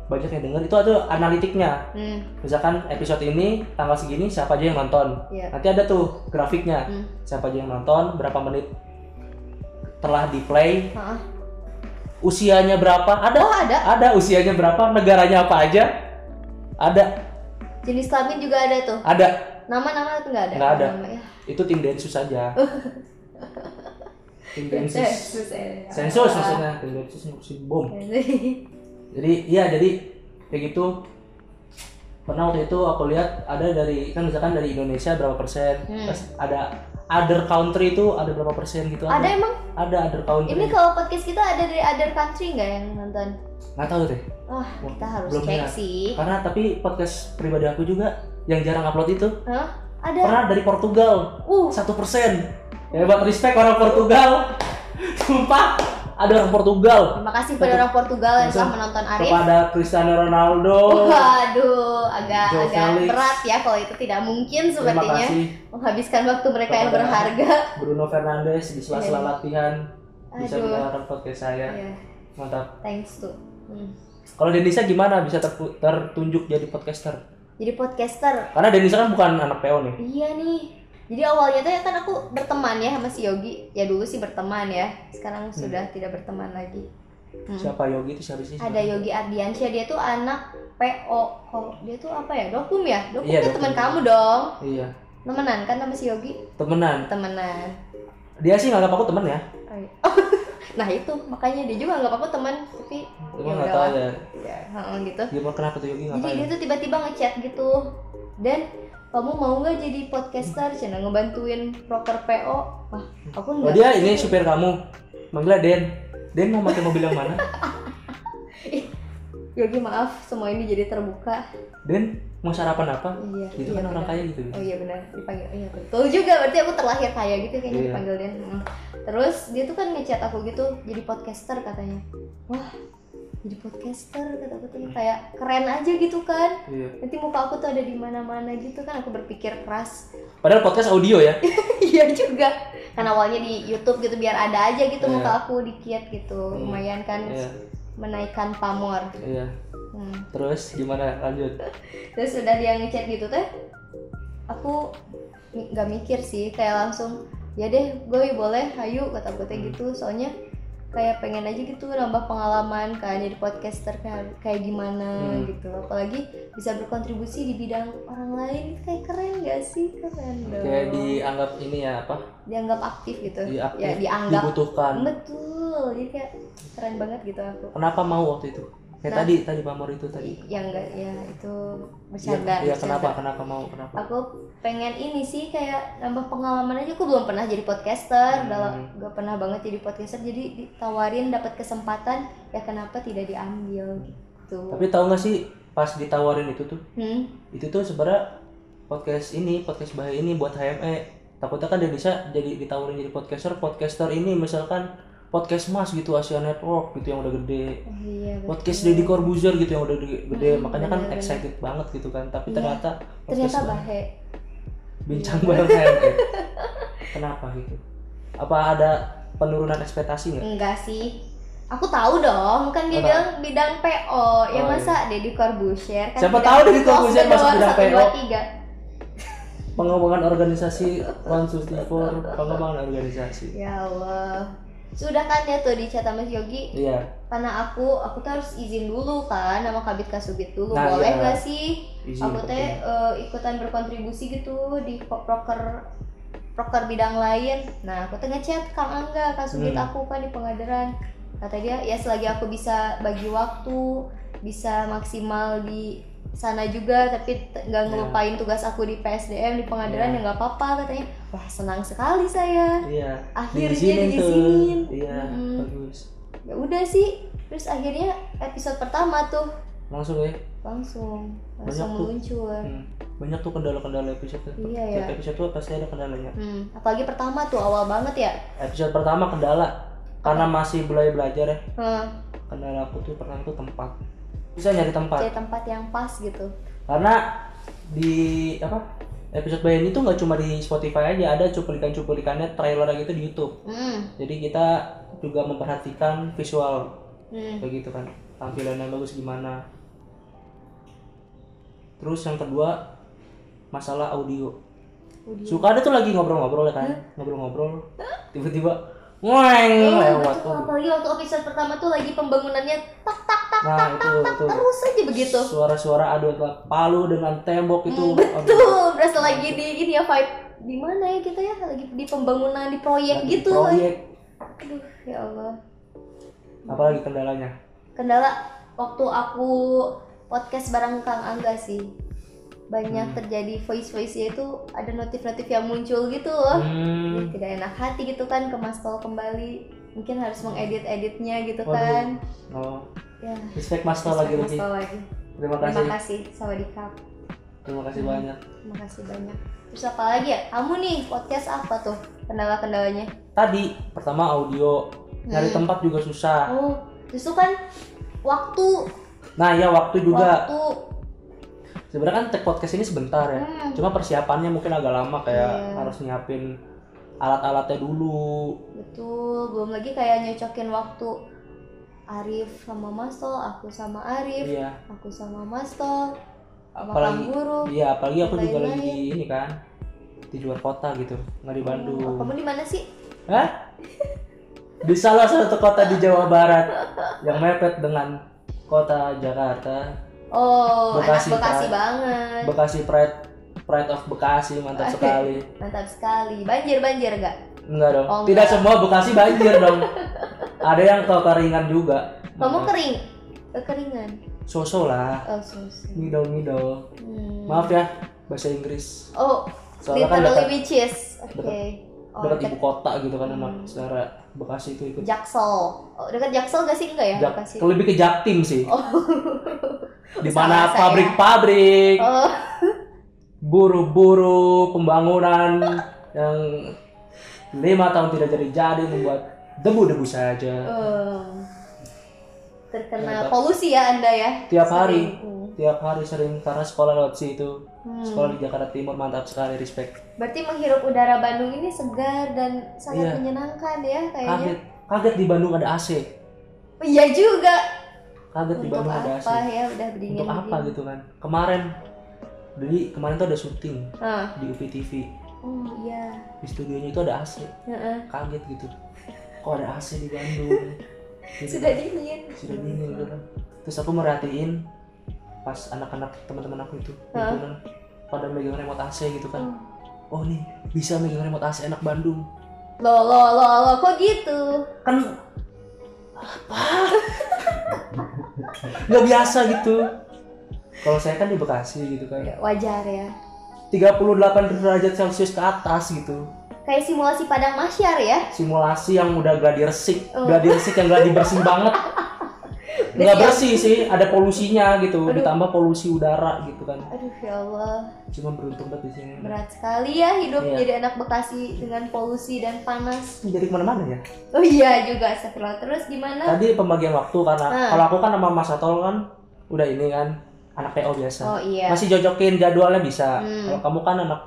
[SPEAKER 1] banyak yang denger itu ada analitiknya
[SPEAKER 2] Hmm.
[SPEAKER 1] misalkan episode ini tanggal segini siapa aja yang nonton
[SPEAKER 2] Iya.
[SPEAKER 1] nanti ada tuh grafiknya
[SPEAKER 2] Hmm.
[SPEAKER 1] siapa aja yang nonton berapa menit telah di play? Usianya berapa? Ada.
[SPEAKER 2] Oh ada.
[SPEAKER 1] Ada. Usianya berapa? Negaranya apa aja? Ada.
[SPEAKER 2] Jenis kelamin juga ada tuh.
[SPEAKER 1] Ada.
[SPEAKER 2] Nama-nama tuh nggak ada.
[SPEAKER 1] Nggak ada.
[SPEAKER 2] Nama, ya.
[SPEAKER 1] itu tim densus saja (laughs) tim densus.
[SPEAKER 2] Sensus, eh.
[SPEAKER 1] sensus maksudnya. Tim densus ngurusin bom (laughs) jadi iya jadi kayak gitu. Pernah waktu itu aku lihat ada dari kan misalkan dari Indonesia berapa persen
[SPEAKER 2] Hmm.
[SPEAKER 1] terus ada other country itu ada berapa persen gitu?
[SPEAKER 2] Ada emang?
[SPEAKER 1] Ada other country.
[SPEAKER 2] Ini kalau podcast kita ada dari other country nggak yang nonton?
[SPEAKER 1] Nggak tahu deh.
[SPEAKER 2] Wah kita harus
[SPEAKER 1] Belum
[SPEAKER 2] cek
[SPEAKER 1] lihat.
[SPEAKER 2] sih.
[SPEAKER 1] Karena tapi podcast pribadi aku juga yang jarang upload itu.
[SPEAKER 2] Hah? ada?
[SPEAKER 1] Pernah dari Portugal.
[SPEAKER 2] Uh.
[SPEAKER 1] Satu persen. Hebat respect orang Portugal. (laughs) Sumpah ada orang Portugal.
[SPEAKER 2] Terima kasih pada orang Portugal yang telah menonton Arif.
[SPEAKER 1] kepada Cristiano Ronaldo.
[SPEAKER 2] Waduh, agak
[SPEAKER 1] Joe
[SPEAKER 2] agak
[SPEAKER 1] Felix.
[SPEAKER 2] berat ya kalau itu tidak mungkin sepertinya. menghabiskan waktu mereka yang
[SPEAKER 1] Kepada-
[SPEAKER 2] berharga.
[SPEAKER 1] Bruno Fernandes di sela-sela
[SPEAKER 2] Iya.
[SPEAKER 1] latihan. Bisa mendengarkan podcast saya.
[SPEAKER 2] Iya,
[SPEAKER 1] mantap.
[SPEAKER 2] Thanks tuh. Hmm.
[SPEAKER 1] kalau Denisa gimana? Bisa tertunjuk jadi podcaster?
[SPEAKER 2] Jadi podcaster,
[SPEAKER 1] karena Denisa kan bukan anak PO nih.
[SPEAKER 2] Iya nih. Jadi awalnya tuh ya kan aku berteman ya sama si Yogi. Ya dulu sih berteman ya. Sekarang sudah tidak berteman lagi. Hmm.
[SPEAKER 1] siapa Yogi itu siapa sih
[SPEAKER 2] Ada Yogi Ardiansyah, dia tuh anak PO. Kalau dia tuh apa ya? Dokum ya? Dokum
[SPEAKER 1] Iya, Dokum.
[SPEAKER 2] teman kamu dong.
[SPEAKER 1] iya
[SPEAKER 2] Temenan kan sama si Yogi?
[SPEAKER 1] temenan
[SPEAKER 2] Temenan.
[SPEAKER 1] dia sih nganggap aku temen ya
[SPEAKER 2] Oh, iya. (laughs) nah itu makanya dia juga nggak apa-apa teman tapi
[SPEAKER 1] cuma
[SPEAKER 2] ya
[SPEAKER 1] nggak tahu ya
[SPEAKER 2] ya gitu
[SPEAKER 1] gimana kenapa tuh Yogi
[SPEAKER 2] jadi
[SPEAKER 1] ngapain
[SPEAKER 2] dia tuh tiba-tiba ngechat gitu dan kamu mau nggak jadi podcaster? Cina ngebantuin proker PO wah aku
[SPEAKER 1] oh
[SPEAKER 2] nggak
[SPEAKER 1] dia ini supir kamu. Manggilnya Den. Den mau pakai mobil yang mana? (laughs)
[SPEAKER 2] Yogi maaf semua ini jadi terbuka.
[SPEAKER 1] Den mau sarapan apa?
[SPEAKER 2] Iya
[SPEAKER 1] itu
[SPEAKER 2] iya,
[SPEAKER 1] kan orang
[SPEAKER 2] benar.
[SPEAKER 1] kaya gitu.
[SPEAKER 2] Oh iya benar. Dipanggil iya betul juga. Berarti aku terlahir kaya gitu kayaknya
[SPEAKER 1] Iya.
[SPEAKER 2] dipanggil dia. Hmm. Terus dia tuh kan ngechat aku gitu jadi podcaster katanya. Wah jadi podcaster kata katanya kayak keren aja gitu kan.
[SPEAKER 1] iya
[SPEAKER 2] Nanti muka aku tuh ada di mana-mana gitu kan aku berpikir keras.
[SPEAKER 1] padahal podcast audio ya (laughs)
[SPEAKER 2] Iya juga. Kan awalnya di YouTube gitu biar ada aja gitu
[SPEAKER 1] Iya.
[SPEAKER 2] muka aku dikit gitu.
[SPEAKER 1] Hmm.
[SPEAKER 2] Lumayan kan
[SPEAKER 1] iya
[SPEAKER 2] menaikkan pamor.
[SPEAKER 1] iya
[SPEAKER 2] Hmm.
[SPEAKER 1] terus gimana lanjut (laughs)
[SPEAKER 2] terus udah dia ngechat gitu teh aku nggak mikir sih kayak langsung ya deh gue boleh ayo kata gue teh
[SPEAKER 1] Hmm.
[SPEAKER 2] gitu soalnya kayak pengen aja gitu nambah pengalaman kan jadi podcaster kayak kayak gimana
[SPEAKER 1] Hmm.
[SPEAKER 2] gitu. Apalagi bisa berkontribusi di bidang orang lain kayak keren gak sih? Keren dong.
[SPEAKER 1] kayak dianggap ini ya apa?
[SPEAKER 2] Dianggap aktif gitu.
[SPEAKER 1] Di aktif,
[SPEAKER 2] ya dianggap
[SPEAKER 1] dibutuhkan.
[SPEAKER 2] Betul jadi kayak keren banget gitu aku.
[SPEAKER 1] Kenapa mau waktu itu kayak
[SPEAKER 2] Nah.
[SPEAKER 1] tadi tadi pamor itu tadi
[SPEAKER 2] yang enggak ya itu
[SPEAKER 1] Iya,
[SPEAKER 2] bercanda
[SPEAKER 1] iya
[SPEAKER 2] bercanda.
[SPEAKER 1] kenapa kenapa mau kenapa
[SPEAKER 2] aku pengen ini sih kayak nambah pengalaman aja aku belum pernah jadi podcaster
[SPEAKER 1] Hmm.
[SPEAKER 2] gak pernah banget jadi podcaster jadi ditawarin dapat kesempatan ya kenapa tidak diambil gitu
[SPEAKER 1] tapi tahu nggak sih pas ditawarin itu tuh
[SPEAKER 2] hmm?
[SPEAKER 1] itu tuh sebenarnya podcast ini podcast bahaya ini buat HME takutnya kan dia bisa jadi ditawarin jadi podcaster podcaster ini misalkan podcast mas gitu Asia Network gitu yang udah gede
[SPEAKER 2] oh iya betul.
[SPEAKER 1] podcast Deddy Corbuzier gitu yang udah gede.
[SPEAKER 2] Hmm,
[SPEAKER 1] makanya kan
[SPEAKER 2] bener-bener.
[SPEAKER 1] excited banget gitu kan tapi
[SPEAKER 2] Iya.
[SPEAKER 1] ternyata
[SPEAKER 2] ternyata bahe
[SPEAKER 1] bincang
[SPEAKER 2] Iya.
[SPEAKER 1] bareng HME (laughs) kenapa gitu apa ada penurunan ekspektasi nggak
[SPEAKER 2] enggak sih Aku tahu dong, kan dia bilang bidang PO. Ya
[SPEAKER 1] Oh,
[SPEAKER 2] masa Deddy Corbuzier kan
[SPEAKER 1] Siapa tahu Deddy Corbuzier masuk bidang PO.
[SPEAKER 2] dua, tiga.
[SPEAKER 1] pengembangan organisasi 164 pengembangan organisasi
[SPEAKER 2] Ya Allah. Sudah kan ya tuh di chat sama Yogi?
[SPEAKER 1] Iya.
[SPEAKER 2] Karena aku aku tuh harus izin dulu kan sama Kabit Kasubit dulu
[SPEAKER 1] Nah,
[SPEAKER 2] boleh
[SPEAKER 1] iya.
[SPEAKER 2] nggak sih?
[SPEAKER 1] Izin
[SPEAKER 2] aku teh eh, ikutan berkontribusi gitu di proker proker bidang lain. Nah aku teh ngechat Kang Angga Kasubit
[SPEAKER 1] Hmm.
[SPEAKER 2] aku kan di Pengadilan kata dia ya selagi aku bisa bagi waktu bisa maksimal di sana juga tapi nggak
[SPEAKER 1] Ya.
[SPEAKER 2] ngelupain tugas aku di PSDM di pengadilan ya nggak apa-apa katanya wah senang sekali saya
[SPEAKER 1] iya
[SPEAKER 2] akhirnya
[SPEAKER 1] diizinin
[SPEAKER 2] diizinin.
[SPEAKER 1] tuh iya
[SPEAKER 2] Mm-mm.
[SPEAKER 1] bagus
[SPEAKER 2] ya udah sih terus akhirnya episode pertama tuh
[SPEAKER 1] langsung ya
[SPEAKER 2] langsung
[SPEAKER 1] Banyak
[SPEAKER 2] langsung
[SPEAKER 1] tuh.
[SPEAKER 2] meluncur
[SPEAKER 1] Hmm. banyak tuh kendala-kendala episode tuh.
[SPEAKER 2] Iya, ya.
[SPEAKER 1] episode tuh pasti ada kendalanya
[SPEAKER 2] hmm. apalagi pertama tuh awal banget ya
[SPEAKER 1] episode pertama kendala karena masih belajar belajar ya
[SPEAKER 2] hmm.
[SPEAKER 1] kendala aku tuh pertama tuh tempat bisa nyari tempat.
[SPEAKER 2] Cari tempat yang pas gitu.
[SPEAKER 1] Karena di apa episode Bayani itu nggak cuma di Spotify aja ada cuplikan-cuplikannya trailer gitu di YouTube.
[SPEAKER 2] Hmm.
[SPEAKER 1] jadi kita juga memperhatikan visual. Kayak gitu kan tampilannya bagus gimana. Terus yang kedua masalah audio.
[SPEAKER 2] Audio.
[SPEAKER 1] suka ada tuh lagi ngobrol-ngobrol ya kan? Ngobrol-ngobrol tiba-tiba
[SPEAKER 2] Oh,
[SPEAKER 1] ngeng lewat
[SPEAKER 2] betul. apalagi waktu episode pertama tuh lagi pembangunannya tak tak tak
[SPEAKER 1] nah itu itu.
[SPEAKER 2] terus aja begitu.
[SPEAKER 1] Suara-suara adu palu dengan tembok itu.
[SPEAKER 2] Hmm, betul berasa lagi di ini ya vibe di mana ya kita ya? Lagi di pembangunan di proyek
[SPEAKER 1] Lagi
[SPEAKER 2] gitu.
[SPEAKER 1] proyek.
[SPEAKER 2] Aduh ya Allah.
[SPEAKER 1] Apalagi kendalanya?
[SPEAKER 2] Kendala waktu aku podcast bareng Kang Angga sih banyak
[SPEAKER 1] Hmm.
[SPEAKER 2] terjadi voice voice nya itu ada notif-notif yang muncul gitu loh.
[SPEAKER 1] Hmm,
[SPEAKER 2] Jadi tidak enak hati gitu kan ke Mas Tol kembali. Mungkin harus mengedit editnya gitu
[SPEAKER 1] Waduh.
[SPEAKER 2] kan.
[SPEAKER 1] Oh.
[SPEAKER 2] Ya.
[SPEAKER 1] Respect mas Tol lagi
[SPEAKER 2] Mas
[SPEAKER 1] lagi.
[SPEAKER 2] Tol lagi.
[SPEAKER 1] Terima
[SPEAKER 2] terima
[SPEAKER 1] kasih
[SPEAKER 2] kasih sawadikap
[SPEAKER 1] terima kasih
[SPEAKER 2] Hmm.
[SPEAKER 1] banyak.
[SPEAKER 2] Terima kasih banyak. Terus apa lagi ya? Kamu nih podcast apa tuh? Kendala-kendalanya?
[SPEAKER 1] Tadi pertama audio. Nyari
[SPEAKER 2] Hmm.
[SPEAKER 1] tempat juga susah.
[SPEAKER 2] Oh justru kan waktu
[SPEAKER 1] nah ya waktu juga.
[SPEAKER 2] waktu
[SPEAKER 1] sebenarnya kan tag podcast ini sebentar ya
[SPEAKER 2] hmm,
[SPEAKER 1] cuma persiapannya mungkin agak lama kayak
[SPEAKER 2] Iya.
[SPEAKER 1] harus nyiapin alat-alatnya dulu
[SPEAKER 2] Betul, belum lagi kayak nyocokin waktu Arif sama Mas Tol, aku sama Arif,
[SPEAKER 1] iya
[SPEAKER 2] aku sama Mas Tol, sama
[SPEAKER 1] apalagi
[SPEAKER 2] Guru.
[SPEAKER 1] iya apalagi aku juga lagi di ini kan di luar kota gitu nggak di Bandung
[SPEAKER 2] Oh, kamu di mana sih?
[SPEAKER 1] Hah? di salah satu kota di Jawa Barat yang mepet dengan kota Jakarta
[SPEAKER 2] Oh,
[SPEAKER 1] Bekasi,
[SPEAKER 2] anak Bekasi
[SPEAKER 1] Pak.
[SPEAKER 2] banget.
[SPEAKER 1] Bekasi Pride Pride of Bekasi mantap (laughs) sekali
[SPEAKER 2] Mantap sekali. Banjir-banjir enggak?
[SPEAKER 1] enggak dong
[SPEAKER 2] Oh,
[SPEAKER 1] tidak
[SPEAKER 2] enggak.
[SPEAKER 1] semua Bekasi banjir dong (laughs) ada yang kekeringan juga
[SPEAKER 2] Kamu kering? Kekeringan.
[SPEAKER 1] sosok lah
[SPEAKER 2] Oh, susah.
[SPEAKER 1] middle middle
[SPEAKER 2] Hmm.
[SPEAKER 1] maaf ya bahasa Inggris
[SPEAKER 2] Oh,
[SPEAKER 1] soalnya kan
[SPEAKER 2] literally
[SPEAKER 1] dekat.
[SPEAKER 2] Oke. Oh,
[SPEAKER 1] dekat ibu
[SPEAKER 2] dekat
[SPEAKER 1] kota gitu kan
[SPEAKER 2] Hmm.
[SPEAKER 1] emang secara Bekasi itu ikut
[SPEAKER 2] Jaksel. Oh, dekat Jaksel gak sih enggak ya?
[SPEAKER 1] Jak-
[SPEAKER 2] Bekasi.
[SPEAKER 1] lebih ke Jaktim sih
[SPEAKER 2] Oh. (laughs)
[SPEAKER 1] di mana pabrik-pabrik
[SPEAKER 2] Oh,
[SPEAKER 1] buru-buru pembangunan yang lima tahun tidak jadi-jadi membuat debu-debu saja
[SPEAKER 2] eh, terkena polusi ya Anda ya?
[SPEAKER 1] tiap hari
[SPEAKER 2] Sering.
[SPEAKER 1] Tiap hari sering karena sekolah lewat situ
[SPEAKER 2] Hmm.
[SPEAKER 1] sekolah di Jakarta Timur mantap sekali respect
[SPEAKER 2] Berarti menghirup udara Bandung ini segar dan sangat
[SPEAKER 1] Iya.
[SPEAKER 2] menyenangkan ya kayaknya.
[SPEAKER 1] kaget kaget di Bandung ada AC
[SPEAKER 2] Oh, iya juga.
[SPEAKER 1] kaget di
[SPEAKER 2] Untuk
[SPEAKER 1] Bandung ada AC
[SPEAKER 2] apa ya udah berdingin
[SPEAKER 1] untuk apa gitu kan kemarin jadi kemarin tuh ada syuting
[SPEAKER 2] Ah.
[SPEAKER 1] di UPTV
[SPEAKER 2] Oh iya.
[SPEAKER 1] di studionya itu ada AC
[SPEAKER 2] Heeh.
[SPEAKER 1] kaget gitu kok ada AC di Bandung Gitu (laughs)
[SPEAKER 2] Sudah
[SPEAKER 1] kan.
[SPEAKER 2] dingin.
[SPEAKER 1] sudah dingin gitu kan terus aku merhatiin pas anak-anak teman-teman aku itu himpunan pada megang remote AC gitu kan
[SPEAKER 2] Hmm.
[SPEAKER 1] oh nih bisa megang remote AC anak Bandung
[SPEAKER 2] Loh, loh, loh, loh, kok gitu?
[SPEAKER 1] kan apa nggak biasa gitu kalau saya kan di Bekasi gitu kan
[SPEAKER 2] Ya, wajar ya.
[SPEAKER 1] 38 derajat celcius ke atas gitu
[SPEAKER 2] Kayak simulasi padang masyar ya.
[SPEAKER 1] simulasi yang udah gladi resik
[SPEAKER 2] Oh.
[SPEAKER 1] gladi resik yang gladi bersih banget (laughs) nggak
[SPEAKER 2] Berarti
[SPEAKER 1] bersih sih ada polusinya gitu
[SPEAKER 2] Aduh.
[SPEAKER 1] ditambah polusi udara gitu kan
[SPEAKER 2] Aduh ya Allah,
[SPEAKER 1] cuma beruntung banget di sini
[SPEAKER 2] berat sekali ya hidup
[SPEAKER 1] Iya.
[SPEAKER 2] menjadi anak Bekasi dengan polusi dan panas.
[SPEAKER 1] jadi ke mana-mana ya
[SPEAKER 2] Oh iya juga, astagfirullah. Terus gimana?
[SPEAKER 1] tadi pembagian waktu karena
[SPEAKER 2] Ah.
[SPEAKER 1] kalau aku kan sama Mas Atol kan udah ini kan anak PO biasa
[SPEAKER 2] Oh iya.
[SPEAKER 1] masih jojokin jadwalnya bisa
[SPEAKER 2] Hmm.
[SPEAKER 1] kalau kamu kan anak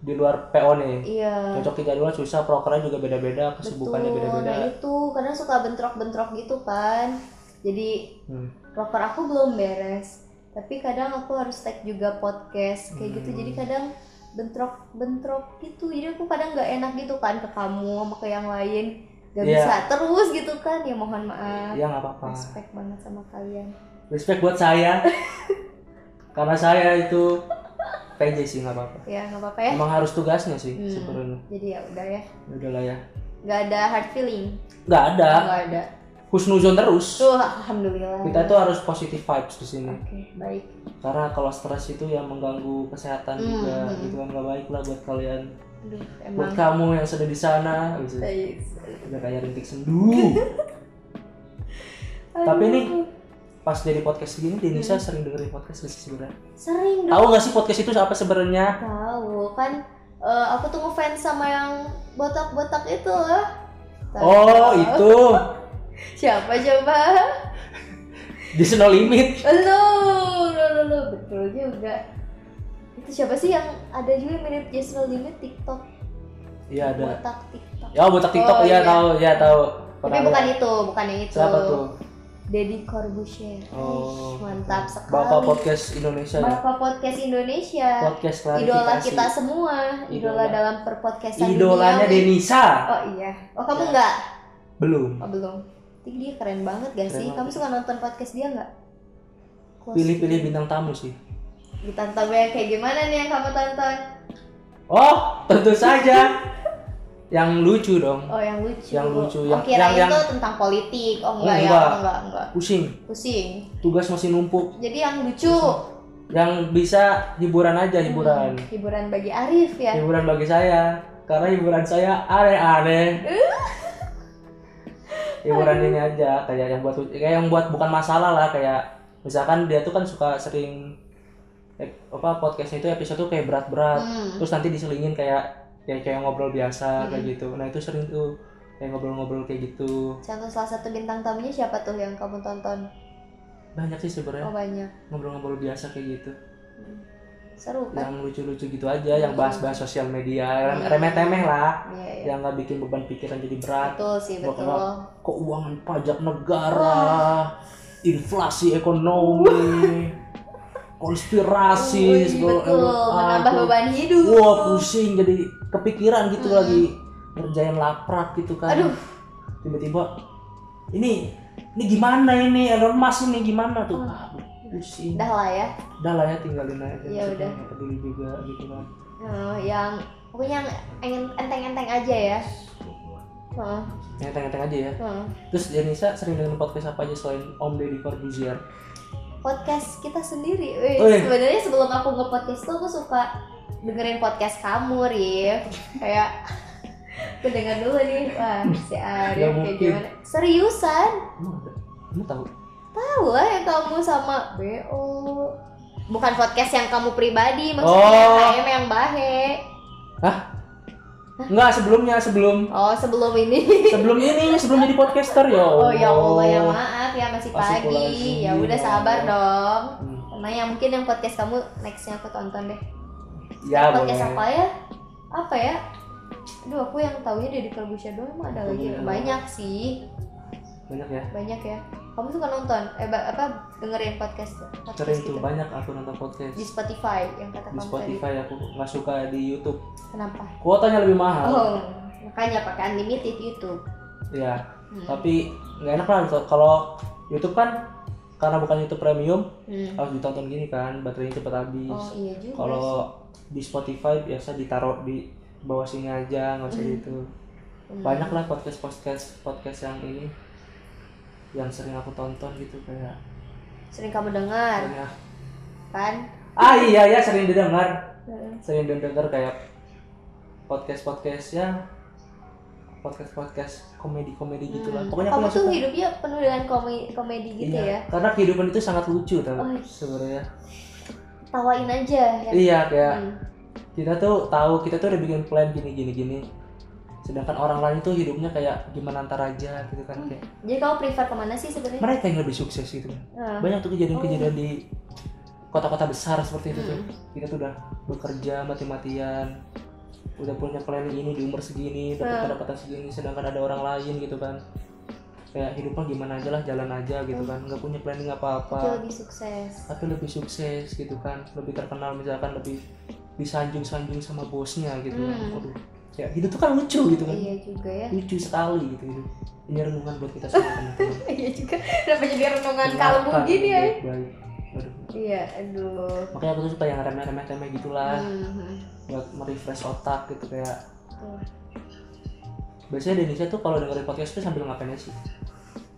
[SPEAKER 1] di luar PO nih
[SPEAKER 2] iya
[SPEAKER 1] cocok tiga dua susah prokernya juga beda-beda kesibukannya beda-beda
[SPEAKER 2] nah itu kadang suka bentrok-bentrok gitu kan jadi
[SPEAKER 1] Hmm.
[SPEAKER 2] aku belum beres. Tapi kadang aku harus tag juga podcast kayak gitu.
[SPEAKER 1] Hmm.
[SPEAKER 2] jadi kadang bentrok-bentrok gitu. Jadi aku kadang nggak enak gitu kan ke kamu sama ke yang lain. Gak
[SPEAKER 1] Iya.
[SPEAKER 2] bisa. Terus gitu kan. Ya mohon maaf.
[SPEAKER 1] Ya nggak apa-apa.
[SPEAKER 2] Respect banget sama kalian.
[SPEAKER 1] Respect buat saya. (laughs) Karena saya itu PJ sih nggak apa-apa.
[SPEAKER 2] Ya nggak apa-apa ya.
[SPEAKER 1] Emang harus tugasnya sih
[SPEAKER 2] Hmm.
[SPEAKER 1] sebenarnya.
[SPEAKER 2] Jadi ya udah ya
[SPEAKER 1] Ya. Udahlah ya.
[SPEAKER 2] Nggak ada hard feeling?
[SPEAKER 1] Nggak ada.
[SPEAKER 2] Nggak ada
[SPEAKER 1] husnuzon terus.
[SPEAKER 2] Tuh alhamdulillah.
[SPEAKER 1] Kita tuh harus positive vibes di sini.
[SPEAKER 2] Oke baik.
[SPEAKER 1] Karena kalau stres itu yang mengganggu kesehatan
[SPEAKER 2] Hmm,
[SPEAKER 1] juga.
[SPEAKER 2] hmm.
[SPEAKER 1] gitu kan nggak baik lah buat kalian.
[SPEAKER 2] Aduh,
[SPEAKER 1] buat
[SPEAKER 2] emang
[SPEAKER 1] kamu yang sudah di sana gitu.
[SPEAKER 2] Baik.
[SPEAKER 1] udah kayak rintik sendu. (laughs) Tapi nih, pas jadi podcast gini Denisa
[SPEAKER 2] Hmm.
[SPEAKER 1] sering dengerin podcast gak sih sebenarnya?
[SPEAKER 2] Sering
[SPEAKER 1] tahu nggak sih podcast itu apa sebenarnya?
[SPEAKER 2] Tahu kan eh, aku tuh ngefans sama yang botak-botak itu loh Tahu.
[SPEAKER 1] oh itu (laughs)
[SPEAKER 2] siapa coba
[SPEAKER 1] di No Limit.
[SPEAKER 2] Lo lo lo lo betul juga. Itu siapa sih yang ada juga mirip Just No Limit? TikTok.
[SPEAKER 1] Iya ada.
[SPEAKER 2] Botak TikTok.
[SPEAKER 1] Ya botak TikTok.
[SPEAKER 2] Oh,
[SPEAKER 1] iya
[SPEAKER 2] iya.
[SPEAKER 1] tahu ya tahu.
[SPEAKER 2] Tapi
[SPEAKER 1] Pernah
[SPEAKER 2] bukan
[SPEAKER 1] lihat.
[SPEAKER 2] itu bukan yang itu.
[SPEAKER 1] Siapa tuh?
[SPEAKER 2] Deddy Corbuzier
[SPEAKER 1] Oh,
[SPEAKER 2] mantap sekali.
[SPEAKER 1] Bapak podcast Indonesia ya?
[SPEAKER 2] Bapak podcast Indonesia.
[SPEAKER 1] Podcast klarifikasi.
[SPEAKER 2] Idola kita semua. Idola,
[SPEAKER 1] Idola.
[SPEAKER 2] dalam perpodcastan
[SPEAKER 1] idolanya. Denisa.
[SPEAKER 2] Oh iya. Oh kamu enggak
[SPEAKER 1] belum.
[SPEAKER 2] Oh belum Tapi dia keren banget gak sih?
[SPEAKER 1] Keren
[SPEAKER 2] kamu
[SPEAKER 1] banget.
[SPEAKER 2] suka nonton podcast dia nggak
[SPEAKER 1] pilih-pilih bintang tamu sih.
[SPEAKER 2] Ditonton yang kayak gimana nih yang kamu tonton?
[SPEAKER 1] Oh tentu saja. Yang lucu dong.
[SPEAKER 2] Oh yang lucu.
[SPEAKER 1] Yang lucu,
[SPEAKER 2] oh
[SPEAKER 1] yang- yang-
[SPEAKER 2] itu tentang politik. Oh enggak ya.
[SPEAKER 1] Enggak.
[SPEAKER 2] oh, enggak enggak.
[SPEAKER 1] Pusing.
[SPEAKER 2] Pusing.
[SPEAKER 1] Tugas masih numpuk.
[SPEAKER 2] Jadi yang lucu.
[SPEAKER 1] Yang bisa hiburan aja hiburan
[SPEAKER 2] Hmm, hiburan. bagi Arif ya.
[SPEAKER 1] Hiburan bagi saya. Karena hiburan saya aneh-aneh (laughs) hiburan ini aja kayak yang buat kayak yang buat bukan masalah lah kayak misalkan dia tuh kan suka sering apa podcastnya itu episode tuh kayak berat-berat
[SPEAKER 2] Hmm.
[SPEAKER 1] terus nanti diselingin kayak kayak kayak ngobrol biasa kayak
[SPEAKER 2] Hmm.
[SPEAKER 1] gitu. Nah itu sering tuh kayak ngobrol-ngobrol kayak gitu.
[SPEAKER 2] Contoh salah satu bintang tamunya siapa tuh yang kamu tonton?
[SPEAKER 1] Banyak sih sebenarnya.
[SPEAKER 2] Oh banyak.
[SPEAKER 1] Ngobrol-ngobrol biasa kayak gitu.
[SPEAKER 2] Hmm. Seru kan
[SPEAKER 1] yang lucu-lucu gitu aja yang bahas-bahas sosial media
[SPEAKER 2] Hmm.
[SPEAKER 1] remeh-temeh lah.
[SPEAKER 2] iya iya.
[SPEAKER 1] Yang nggak bikin beban pikiran jadi berat.
[SPEAKER 2] Betul sih betul.
[SPEAKER 1] keuangan pajak negara inflasi ekonomi (laughs) konspirasi segala-
[SPEAKER 2] betul. menambah
[SPEAKER 1] aduh.
[SPEAKER 2] beban hidup.
[SPEAKER 1] Wah pusing jadi kepikiran gitu
[SPEAKER 2] Hmm.
[SPEAKER 1] lagi. Ngerjain laprak gitu kan.
[SPEAKER 2] Aduh.
[SPEAKER 1] Tiba-tiba ini ini gimana ini? Elon Musk ini gimana tuh?
[SPEAKER 2] Hmm.
[SPEAKER 1] Pusing.
[SPEAKER 2] Udah lah ya.
[SPEAKER 1] Udah lah ya tinggalin aja.
[SPEAKER 2] Ya udah.
[SPEAKER 1] nggak peduli juga gitu kan.
[SPEAKER 2] Eh, yang pokoknya yang eng- enteng-enteng aja ya. Heeh,
[SPEAKER 1] enteng-enteng aja ya.
[SPEAKER 2] Heeh.
[SPEAKER 1] terus Janisa sering dengerin podcast apa aja selain Om Deddy Corbuzier?
[SPEAKER 2] Podcast kita sendiri. Wih,
[SPEAKER 1] Wih.
[SPEAKER 2] sebenarnya sebelum aku nge-podcast tuh aku suka dengerin podcast kamu Rif. Kayak (laughs) aku denger dulu nih. Wah si Arif kayak
[SPEAKER 1] mungkin.
[SPEAKER 2] gimana? Seriusan?
[SPEAKER 1] Emang ada? Kamu tahu?
[SPEAKER 2] Tahu lah yang kamu sama BO bukan podcast yang kamu pribadi maksudnya
[SPEAKER 1] Oh.
[SPEAKER 2] HM yang bahe.
[SPEAKER 1] Enggak, sebelumnya, sebelum.
[SPEAKER 2] Oh sebelum ini.
[SPEAKER 1] Sebelum ini, sebelum jadi podcaster ya.
[SPEAKER 2] oh ya Allah. Ya maaf ya masih pagi. ya udah sabar dong.
[SPEAKER 1] Hmm.
[SPEAKER 2] karena yang mungkin yang podcast kamu nextnya aku tonton deh.
[SPEAKER 1] Ya,
[SPEAKER 2] podcast
[SPEAKER 1] boleh.
[SPEAKER 2] apa ya? Apa ya? Aduh aku yang taunya dari Corbusier doang emang ada lagi. Banyak sih.
[SPEAKER 1] Banyak ya.
[SPEAKER 2] banyak ya kamu suka nonton eh apa dengerin podcast podcast
[SPEAKER 1] Sering tuh
[SPEAKER 2] gitu
[SPEAKER 1] banyak aku nonton podcast.
[SPEAKER 2] di Spotify yang kata
[SPEAKER 1] Di Spotify aku nggak suka di YouTube.
[SPEAKER 2] tadi kenapa
[SPEAKER 1] Kuotanya lebih mahal.
[SPEAKER 2] oh makanya pakai unlimited YouTube
[SPEAKER 1] Ya,
[SPEAKER 2] Hmm.
[SPEAKER 1] tapi nggak enak lah kalau YouTube kan karena bukan YouTube premium
[SPEAKER 2] Hmm.
[SPEAKER 1] harus ditonton gini kan, baterainya cepet habis.
[SPEAKER 2] oh iya juga
[SPEAKER 1] Kalau di Spotify biasa ditaruh di bawah sini aja, nggak usah
[SPEAKER 2] Hmm.
[SPEAKER 1] gitu.
[SPEAKER 2] Hmm.
[SPEAKER 1] banyak lah podcast podcast podcast yang ini yang sering aku tonton gitu kayak
[SPEAKER 2] sering kamu dengar?
[SPEAKER 1] Kayak
[SPEAKER 2] kan?
[SPEAKER 1] Ah iya ya sering didengar.
[SPEAKER 2] Hmm.
[SPEAKER 1] sering didengar kayak podcast podcast ya podcast podcast komedi komedi gitu lah.
[SPEAKER 2] Hmm.
[SPEAKER 1] pokoknya
[SPEAKER 2] kamu tuh
[SPEAKER 1] suka.
[SPEAKER 2] hidupnya penuh dengan komedi, komedi gitu
[SPEAKER 1] iya
[SPEAKER 2] ya?
[SPEAKER 1] karena kehidupan itu sangat lucu tau
[SPEAKER 2] Oh,
[SPEAKER 1] sebenarnya.
[SPEAKER 2] Tawain aja ya.
[SPEAKER 1] Iya kayak
[SPEAKER 2] Hmm.
[SPEAKER 1] kita tuh tahu kita tuh udah bikin plan gini gini gini sedangkan orang lain tuh hidupnya kayak gimana antar aja gitu kan
[SPEAKER 2] Hmm.
[SPEAKER 1] kayak
[SPEAKER 2] jadi kamu prefer ke mana sih sebenarnya
[SPEAKER 1] mereka yang lebih sukses gitu
[SPEAKER 2] Ah.
[SPEAKER 1] banyak tuh kejadian-kejadian di kota-kota besar seperti itu tuh
[SPEAKER 2] Hmm.
[SPEAKER 1] kita tuh udah bekerja mati-matian udah punya planning ini di umur segini dapat
[SPEAKER 2] Hmm.
[SPEAKER 1] pendapatan segini sedangkan ada orang lain gitu kan kayak hidupnya gimana aja lah jalan aja gitu kan nggak punya planning
[SPEAKER 2] Itu
[SPEAKER 1] apa-apa
[SPEAKER 2] lebih sukses.
[SPEAKER 1] tapi lebih sukses gitu kan lebih terkenal misalkan lebih disanjung-sanjung sama bosnya gitu kan
[SPEAKER 2] Hmm.
[SPEAKER 1] Ya itu tuh kan lucu gitu kan
[SPEAKER 2] Iya juga ya.
[SPEAKER 1] lucu sekali gitu, gitu. ini renungan buat kita semua teman-teman (laughs)
[SPEAKER 2] Iya juga. Kenapa jadi renungan kalbu gini ya?
[SPEAKER 1] Aduh.
[SPEAKER 2] Iya, aduh.
[SPEAKER 1] makanya aku tuh suka yang remeh-remeh gitu lah
[SPEAKER 2] Hmm.
[SPEAKER 1] buat merefresh otak gitu kayak
[SPEAKER 2] Tuh.
[SPEAKER 1] biasanya di Indonesia tuh kalau dengerin podcast tuh sambil ngapain sih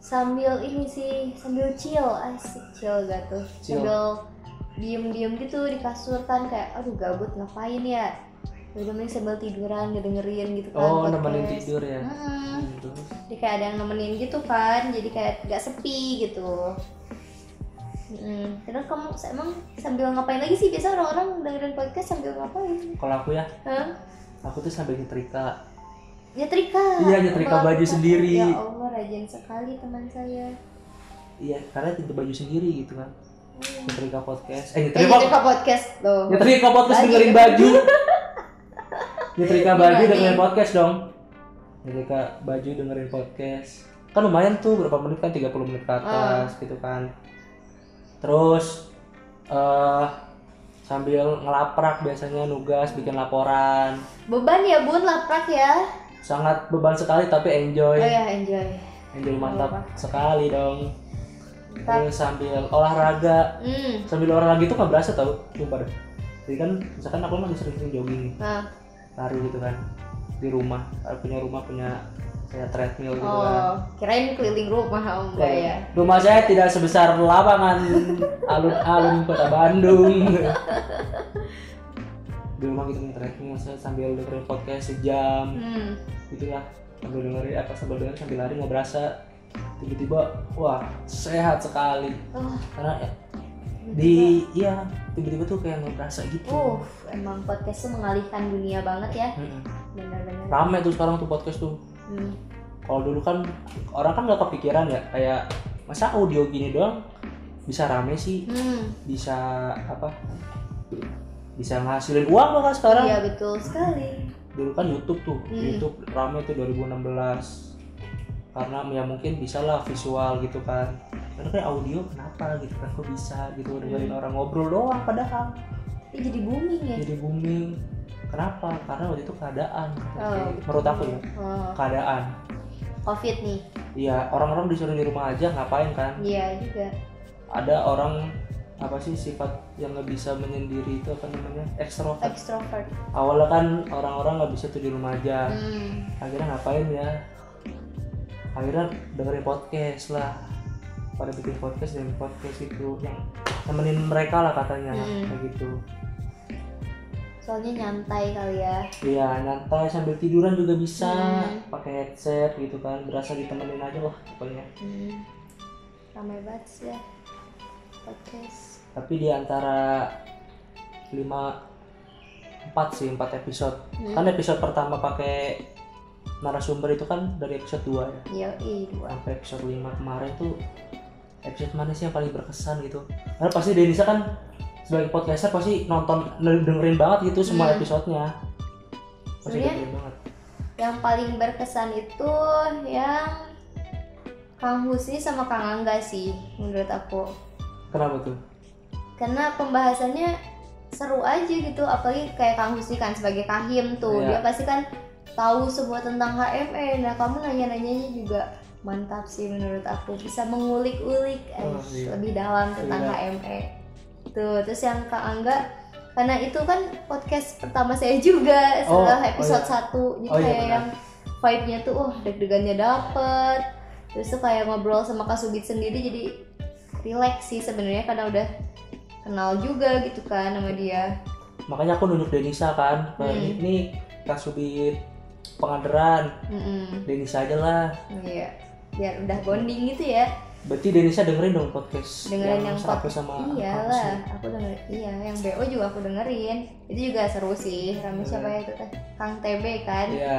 [SPEAKER 2] Sambil ini sih, sambil chill, asik chill gak tuh.
[SPEAKER 1] Chill.
[SPEAKER 2] Sambil diem-diem gitu di kasur kan kayak aduh gabut ngapain ya. Udah mending sambil tiduran ngedengerin gitu kan.
[SPEAKER 1] oh
[SPEAKER 2] podcast.
[SPEAKER 1] nemenin tidur ya. Hmm, terus
[SPEAKER 2] Jadi kayak ada yang nemenin gitu kan, jadi kayak gak sepi gitu. Mm. Terus kamu emang sambil ngapain lagi sih biasa orang-orang dengerin podcast sambil ngapain?
[SPEAKER 1] kalau aku ya
[SPEAKER 2] Hah?
[SPEAKER 1] aku tuh sambil nyetrika
[SPEAKER 2] Nyetrika.
[SPEAKER 1] Iya, nyetrika baju sendiri.
[SPEAKER 2] Ya Allah, rajin sekali teman saya.
[SPEAKER 1] iya karena itu baju sendiri gitu kan
[SPEAKER 2] Hmm.
[SPEAKER 1] nyetrika podcast eh
[SPEAKER 2] Eh,
[SPEAKER 1] nyetrika
[SPEAKER 2] nyetrika podcast loh.
[SPEAKER 1] nyetrika podcast dengerin baju (laughs) nyetrika baju
[SPEAKER 2] Gimana
[SPEAKER 1] dengerin
[SPEAKER 2] nih?
[SPEAKER 1] podcast dong. Nyetrika baju dengerin podcast. Kan lumayan tuh berapa menit kan? 30 menit ke atas
[SPEAKER 2] Ah.
[SPEAKER 1] gitu kan. Terus eh sambil ngelaprak biasanya nugas bikin laporan.
[SPEAKER 2] Beban ya bun, laprak ya.
[SPEAKER 1] sangat beban sekali tapi enjoy.
[SPEAKER 2] Oh ya enjoy.
[SPEAKER 1] enjoy mantap sekali dong. Terus sambil olahraga.
[SPEAKER 2] Hmm.
[SPEAKER 1] sambil olahraga itu nggak berasa tau sumpah deh. Jadi kan misalkan aku lagi sering-sering jogging
[SPEAKER 2] Nah,
[SPEAKER 1] lari gitu kan di rumah Aku punya rumah punya kayak treadmill gitu kan.
[SPEAKER 2] oh, kirain keliling rumah oh enggak ya.
[SPEAKER 1] rumah saya tidak sebesar lapangan alun-alun kota Bandung. Di rumah gitu nih treadmill saya sambil dengerin podcast sejam.
[SPEAKER 2] Hmm.
[SPEAKER 1] gitulah sambil dengerin apa sambil dengerin sambil lari nggak berasa. Tiba-tiba wah sehat sekali.
[SPEAKER 2] Oh,
[SPEAKER 1] karena ya, di iya tiba-tiba tuh kayak nggak berasa gitu
[SPEAKER 2] uh, emang podcast tuh mengalihkan dunia banget ya.
[SPEAKER 1] Mm-mm.
[SPEAKER 2] Benar-benar.
[SPEAKER 1] rame tuh sekarang tuh podcast tuh
[SPEAKER 2] Hmm.
[SPEAKER 1] kalau dulu kan orang kan nggak kepikiran ya kayak masa audio gini doang bisa rame sih
[SPEAKER 2] Hmm.
[SPEAKER 1] bisa apa bisa ngasilin uang bahkan sekarang
[SPEAKER 2] Iya betul sekali.
[SPEAKER 1] dulu kan YouTube tuh
[SPEAKER 2] Hmm.
[SPEAKER 1] YouTube rame tuh 2016 karena ya mungkin bisa lah visual gitu kan karena kayak audio kenapa gitu kan kok bisa gitu dengerin
[SPEAKER 2] Hmm.
[SPEAKER 1] orang ngobrol doang padahal
[SPEAKER 2] Ini jadi booming ya.
[SPEAKER 1] jadi booming kenapa karena waktu itu keadaan
[SPEAKER 2] Oh.
[SPEAKER 1] menurut aku ya
[SPEAKER 2] Oh,
[SPEAKER 1] keadaan
[SPEAKER 2] Covid nih.
[SPEAKER 1] Iya orang-orang disuruh di rumah aja ngapain kan
[SPEAKER 2] Iya juga.
[SPEAKER 1] ada orang apa sih sifat yang nggak bisa menyendiri itu apa namanya ekstrovert
[SPEAKER 2] Extrovert.
[SPEAKER 1] awalnya kan orang-orang nggak bisa tuh di rumah aja
[SPEAKER 2] Hmm.
[SPEAKER 1] akhirnya ngapain ya akhirnya dengerin podcast lah pada bikin podcast dan podcast itu yang temenin mereka lah katanya
[SPEAKER 2] Hmm.
[SPEAKER 1] kayak gitu
[SPEAKER 2] Soalnya nyantai kali ya.
[SPEAKER 1] iya nyantai sambil tiduran juga bisa
[SPEAKER 2] Hmm.
[SPEAKER 1] pakai headset gitu kan berasa ditemenin aja lah pokoknya
[SPEAKER 2] Hmm. Ramai banget sih ya. Podcast.
[SPEAKER 1] tapi di antara lima empat sih empat episode
[SPEAKER 2] Hmm.
[SPEAKER 1] kan episode pertama pakai narasumber itu kan dari episode 2 ya
[SPEAKER 2] Iya, dua.
[SPEAKER 1] sampai episode 5 kemarin tuh episode mana sih yang paling berkesan gitu karena pasti Denisa kan sebagai podcaster pasti nonton dengerin banget gitu semua
[SPEAKER 2] Hmm.
[SPEAKER 1] episodenya pasti
[SPEAKER 2] Sebenarnya-
[SPEAKER 1] dengerin banget
[SPEAKER 2] Yang paling berkesan itu yang Kang Husni sama Kang Angga sih menurut aku.
[SPEAKER 1] kenapa tuh
[SPEAKER 2] Karena pembahasannya seru aja gitu, apalagi kayak Kang Husni kan sebagai kahim tuh.
[SPEAKER 1] Iya.
[SPEAKER 2] Dia pasti kan tahu semua tentang HME. Nah, kamu nanya-nanyanya juga mantap sih menurut aku. Bisa mengulik-ulik eh,
[SPEAKER 1] Oh, iya.
[SPEAKER 2] lebih dalam tentang
[SPEAKER 1] Iya.
[SPEAKER 2] HME. Tuh, terus yang Kang Angga karena itu kan podcast pertama saya juga
[SPEAKER 1] Oh,
[SPEAKER 2] setelah
[SPEAKER 1] oh
[SPEAKER 2] episode
[SPEAKER 1] iya.
[SPEAKER 2] 1 jadi
[SPEAKER 1] Oh iya,
[SPEAKER 2] kayak
[SPEAKER 1] benar.
[SPEAKER 2] yang vibe-nya tuh wah deg-degannya dapet terus tuh kayak ngobrol sama Kasubit sendiri jadi relax sih sebenarnya karena udah kenal juga gitu kan sama dia
[SPEAKER 1] makanya aku nunjuk Denisa kan Kayak
[SPEAKER 2] Hmm.
[SPEAKER 1] ini kasubit pengandaran
[SPEAKER 2] Mm-mm.
[SPEAKER 1] Denisa aja lah.
[SPEAKER 2] Iya biar udah bonding gitu ya.
[SPEAKER 1] Berarti Denisa dengerin dong podcast
[SPEAKER 2] dengerin yang,
[SPEAKER 1] satu
[SPEAKER 2] podcast
[SPEAKER 1] sama
[SPEAKER 2] iyalah aku dengerin iya yang BO juga aku dengerin. Itu juga seru sih rame siapa ya itu teh? Kang TB kan?
[SPEAKER 1] Iya.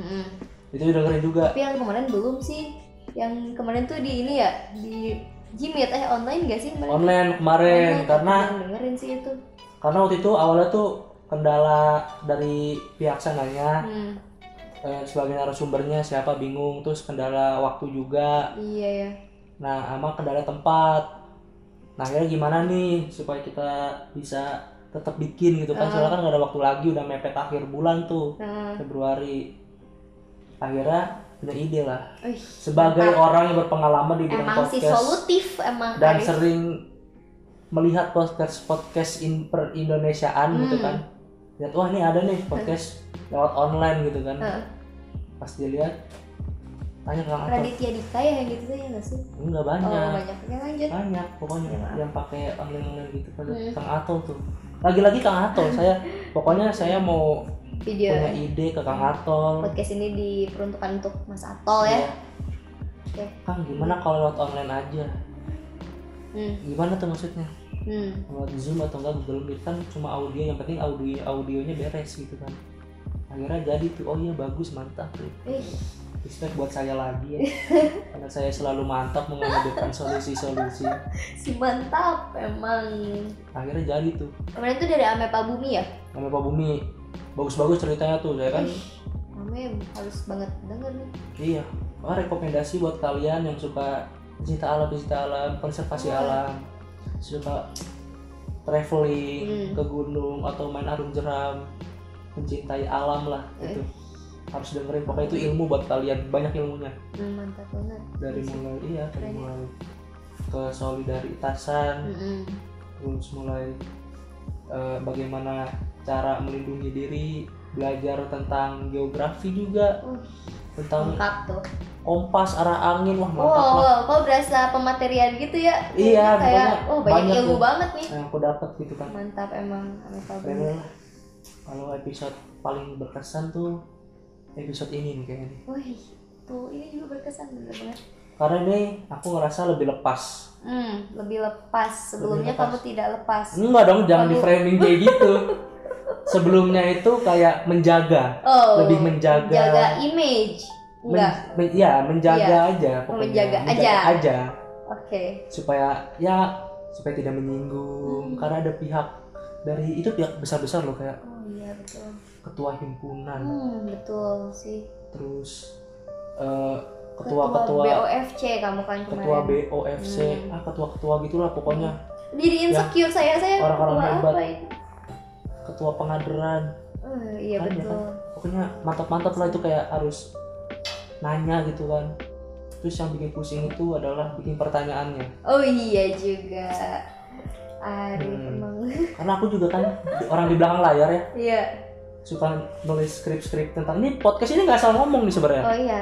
[SPEAKER 2] Mm-mm.
[SPEAKER 1] itu dengerin juga.
[SPEAKER 2] Tapi yang kemarin belum sih. Yang kemarin tuh di ini ya di Jimit eh online gak sih kemarin?
[SPEAKER 1] Online kemarin
[SPEAKER 2] Online,
[SPEAKER 1] karena
[SPEAKER 2] aku dengerin sih itu.
[SPEAKER 1] karena waktu itu awalnya tuh kendala dari pihak sananya.
[SPEAKER 2] Hmm,
[SPEAKER 1] eh, sebagai narasumbernya siapa bingung terus kendala waktu juga.
[SPEAKER 2] Iya ya.
[SPEAKER 1] Nah sama kendala tempat. Nah akhirnya gimana nih supaya kita bisa tetap bikin gitu kan? Soalnya kan nggak ada waktu lagi udah mepet akhir bulan tuh
[SPEAKER 2] nah,
[SPEAKER 1] Februari. Akhirnya punya ide lah.
[SPEAKER 2] Wih,
[SPEAKER 1] sebagai orang yang berpengalaman di bidang podcast
[SPEAKER 2] solutif emang
[SPEAKER 1] dan
[SPEAKER 2] Arif.
[SPEAKER 1] sering melihat podcast podcast in per Indonesiaan gitu
[SPEAKER 2] Hmm.
[SPEAKER 1] kan lihat wah ini ada nih podcast (laughs) lewat online gitu kan.
[SPEAKER 2] Heeh.
[SPEAKER 1] pas dilihat tanya ke Kang
[SPEAKER 2] Raditya Dika ya yang gitu tuh ya nggak sih?
[SPEAKER 1] Enggak
[SPEAKER 2] oh
[SPEAKER 1] banyak.
[SPEAKER 2] Banyak ya lanjut.
[SPEAKER 1] Banyak pokoknya
[SPEAKER 2] Ya,
[SPEAKER 1] yang pakai online online gitu kan.
[SPEAKER 2] Hmm.
[SPEAKER 1] Kang Ato tuh. Lagi-lagi Kang Ato (laughs) saya pokoknya saya mau
[SPEAKER 2] video.
[SPEAKER 1] punya ide ke Kang Ato.
[SPEAKER 2] Podcast ini diperuntukkan untuk Mas Atol ya.
[SPEAKER 1] Iya.
[SPEAKER 2] Oke.
[SPEAKER 1] Kang gimana kalau lewat online aja?
[SPEAKER 2] Hmm.
[SPEAKER 1] gimana tuh maksudnya
[SPEAKER 2] Hmm.
[SPEAKER 1] lewat zoom atau enggak Google Meet kan cuma audio yang penting audio audionya beres gitu kan. Akhirnya jadi tuh oh iya bagus mantap tuh. Respect buat saya lagi ya. (laughs) Karena saya selalu mantap mengambil solusi-solusi.
[SPEAKER 2] Si mantap emang.
[SPEAKER 1] Akhirnya jadi tuh.
[SPEAKER 2] Kemarin tuh dari Amepa Bumi ya?
[SPEAKER 1] Nama Pak Bumi bagus-bagus ceritanya tuh saya kan?
[SPEAKER 2] Ame harus banget denger nih.
[SPEAKER 1] Iya. Oh, rekomendasi buat kalian yang suka pecinta alam pecinta alam konservasi
[SPEAKER 2] Wah.
[SPEAKER 1] alam suka traveling
[SPEAKER 2] Hmm.
[SPEAKER 1] ke gunung atau main arum jeram mencintai alam lah
[SPEAKER 2] Eh.
[SPEAKER 1] gitu harus dengerin pokoknya itu ilmu buat kalian banyak ilmunya
[SPEAKER 2] hmm, mantap banget
[SPEAKER 1] dari mulai iya dari mulai ke solidaritasan
[SPEAKER 2] Mm-mm.
[SPEAKER 1] terus mulai eh, bagaimana cara melindungi diri belajar tentang geografi juga
[SPEAKER 2] Uh,
[SPEAKER 1] tentang
[SPEAKER 2] lengkap tuh
[SPEAKER 1] kompas arah angin wah mantap lah.
[SPEAKER 2] wow kok berasa pematerian gitu ya?
[SPEAKER 1] Iya,
[SPEAKER 2] kayak oh banyak,
[SPEAKER 1] banyak
[SPEAKER 2] ilmu
[SPEAKER 1] tuh.
[SPEAKER 2] banget nih.
[SPEAKER 1] yang aku dapat gitu kan.
[SPEAKER 2] Mantap emang
[SPEAKER 1] lah. Kalau episode paling berkesan tuh episode ini nih kayaknya
[SPEAKER 2] wih tuh ini juga berkesan bener banget
[SPEAKER 1] karena ini aku ngerasa lebih lepas.
[SPEAKER 2] Hmm lebih lepas. Sebelumnya
[SPEAKER 1] lepas.
[SPEAKER 2] kamu tidak lepas.
[SPEAKER 1] Enggak dong jangan di
[SPEAKER 2] Kamu-
[SPEAKER 1] framing kayak gitu. (laughs) Sebelumnya itu kayak menjaga.
[SPEAKER 2] Oh
[SPEAKER 1] Lebih menjaga-
[SPEAKER 2] menjaga image
[SPEAKER 1] Men- ya menjaga aja pokoknya.
[SPEAKER 2] Menjaga aja.
[SPEAKER 1] aja.
[SPEAKER 2] Oke.
[SPEAKER 1] Supaya ya supaya tidak menyinggung.
[SPEAKER 2] Hmm.
[SPEAKER 1] karena ada pihak dari itu pihak besar besar loh kayak
[SPEAKER 2] oh iya betul.
[SPEAKER 1] ketua himpunan.
[SPEAKER 2] Hmm betul sih.
[SPEAKER 1] Terus eh,
[SPEAKER 2] ketua,
[SPEAKER 1] ketua-ketua
[SPEAKER 2] BOFC kamu kan
[SPEAKER 1] ketua
[SPEAKER 2] kemarin
[SPEAKER 1] BOFC
[SPEAKER 2] Hmm.
[SPEAKER 1] ah ketua-ketua gitulah pokoknya.
[SPEAKER 2] Jadi insecure saya saya
[SPEAKER 1] Orang-orang
[SPEAKER 2] ketua
[SPEAKER 1] hebat.
[SPEAKER 2] ini?
[SPEAKER 1] Ketua pengaderan.
[SPEAKER 2] Oh, iya
[SPEAKER 1] Kan, ya
[SPEAKER 2] betul.
[SPEAKER 1] Pokoknya mantap-mantap lah itu kayak harus nanya gitu kan. Terus yang bikin pusing itu adalah bikin pertanyaannya.
[SPEAKER 2] Oh iya juga. Arif
[SPEAKER 1] Hmm.
[SPEAKER 2] emang.
[SPEAKER 1] Karena aku juga kan orang di belakang layar ya.
[SPEAKER 2] Iya.
[SPEAKER 1] Suka nulis skrip-skrip tentang ini podcast ini nggak asal ngomong nih sebenarnya.
[SPEAKER 2] Oh iya.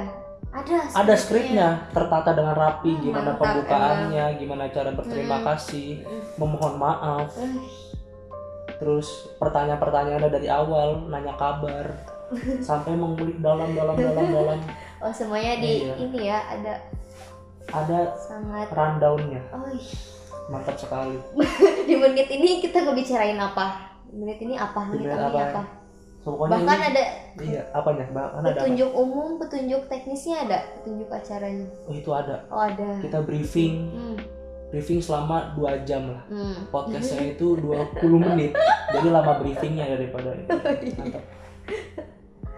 [SPEAKER 2] Ada
[SPEAKER 1] ada skripnya tertata dengan rapi
[SPEAKER 2] Hmm,
[SPEAKER 1] gimana
[SPEAKER 2] mantap
[SPEAKER 1] pembukaannya gimana cara berterima
[SPEAKER 2] Hmm.
[SPEAKER 1] kasih
[SPEAKER 2] Hmm.
[SPEAKER 1] memohon maaf.
[SPEAKER 2] Eh,
[SPEAKER 1] terus pertanyaan-pertanyaannya dari awal nanya kabar (laughs) sampai mengulik dalam dalam dalam dalam
[SPEAKER 2] oh semuanya di
[SPEAKER 1] Iya.
[SPEAKER 2] ini ya ada
[SPEAKER 1] ada
[SPEAKER 2] sangat
[SPEAKER 1] rundownnya.
[SPEAKER 2] Oh
[SPEAKER 1] mantap sekali. (laughs)
[SPEAKER 2] Di menit ini kita ngebicarain apa? Di menit ini apa?
[SPEAKER 1] Di
[SPEAKER 2] menit
[SPEAKER 1] menit
[SPEAKER 2] ini
[SPEAKER 1] apa?
[SPEAKER 2] apa?
[SPEAKER 1] So,
[SPEAKER 2] bahkan
[SPEAKER 1] ini,
[SPEAKER 2] ada
[SPEAKER 1] iya apanya? Bahkan ada apa?
[SPEAKER 2] petunjuk umum petunjuk teknisnya ada? Petunjuk acaranya?
[SPEAKER 1] Oh itu ada.
[SPEAKER 2] Oh ada.
[SPEAKER 1] Kita briefing.
[SPEAKER 2] Hmm.
[SPEAKER 1] briefing selama dua jam lah.
[SPEAKER 2] Hmm.
[SPEAKER 1] podcastnya (laughs) itu 20 menit. Jadi lama briefingnya daripada itu (laughs) mantap.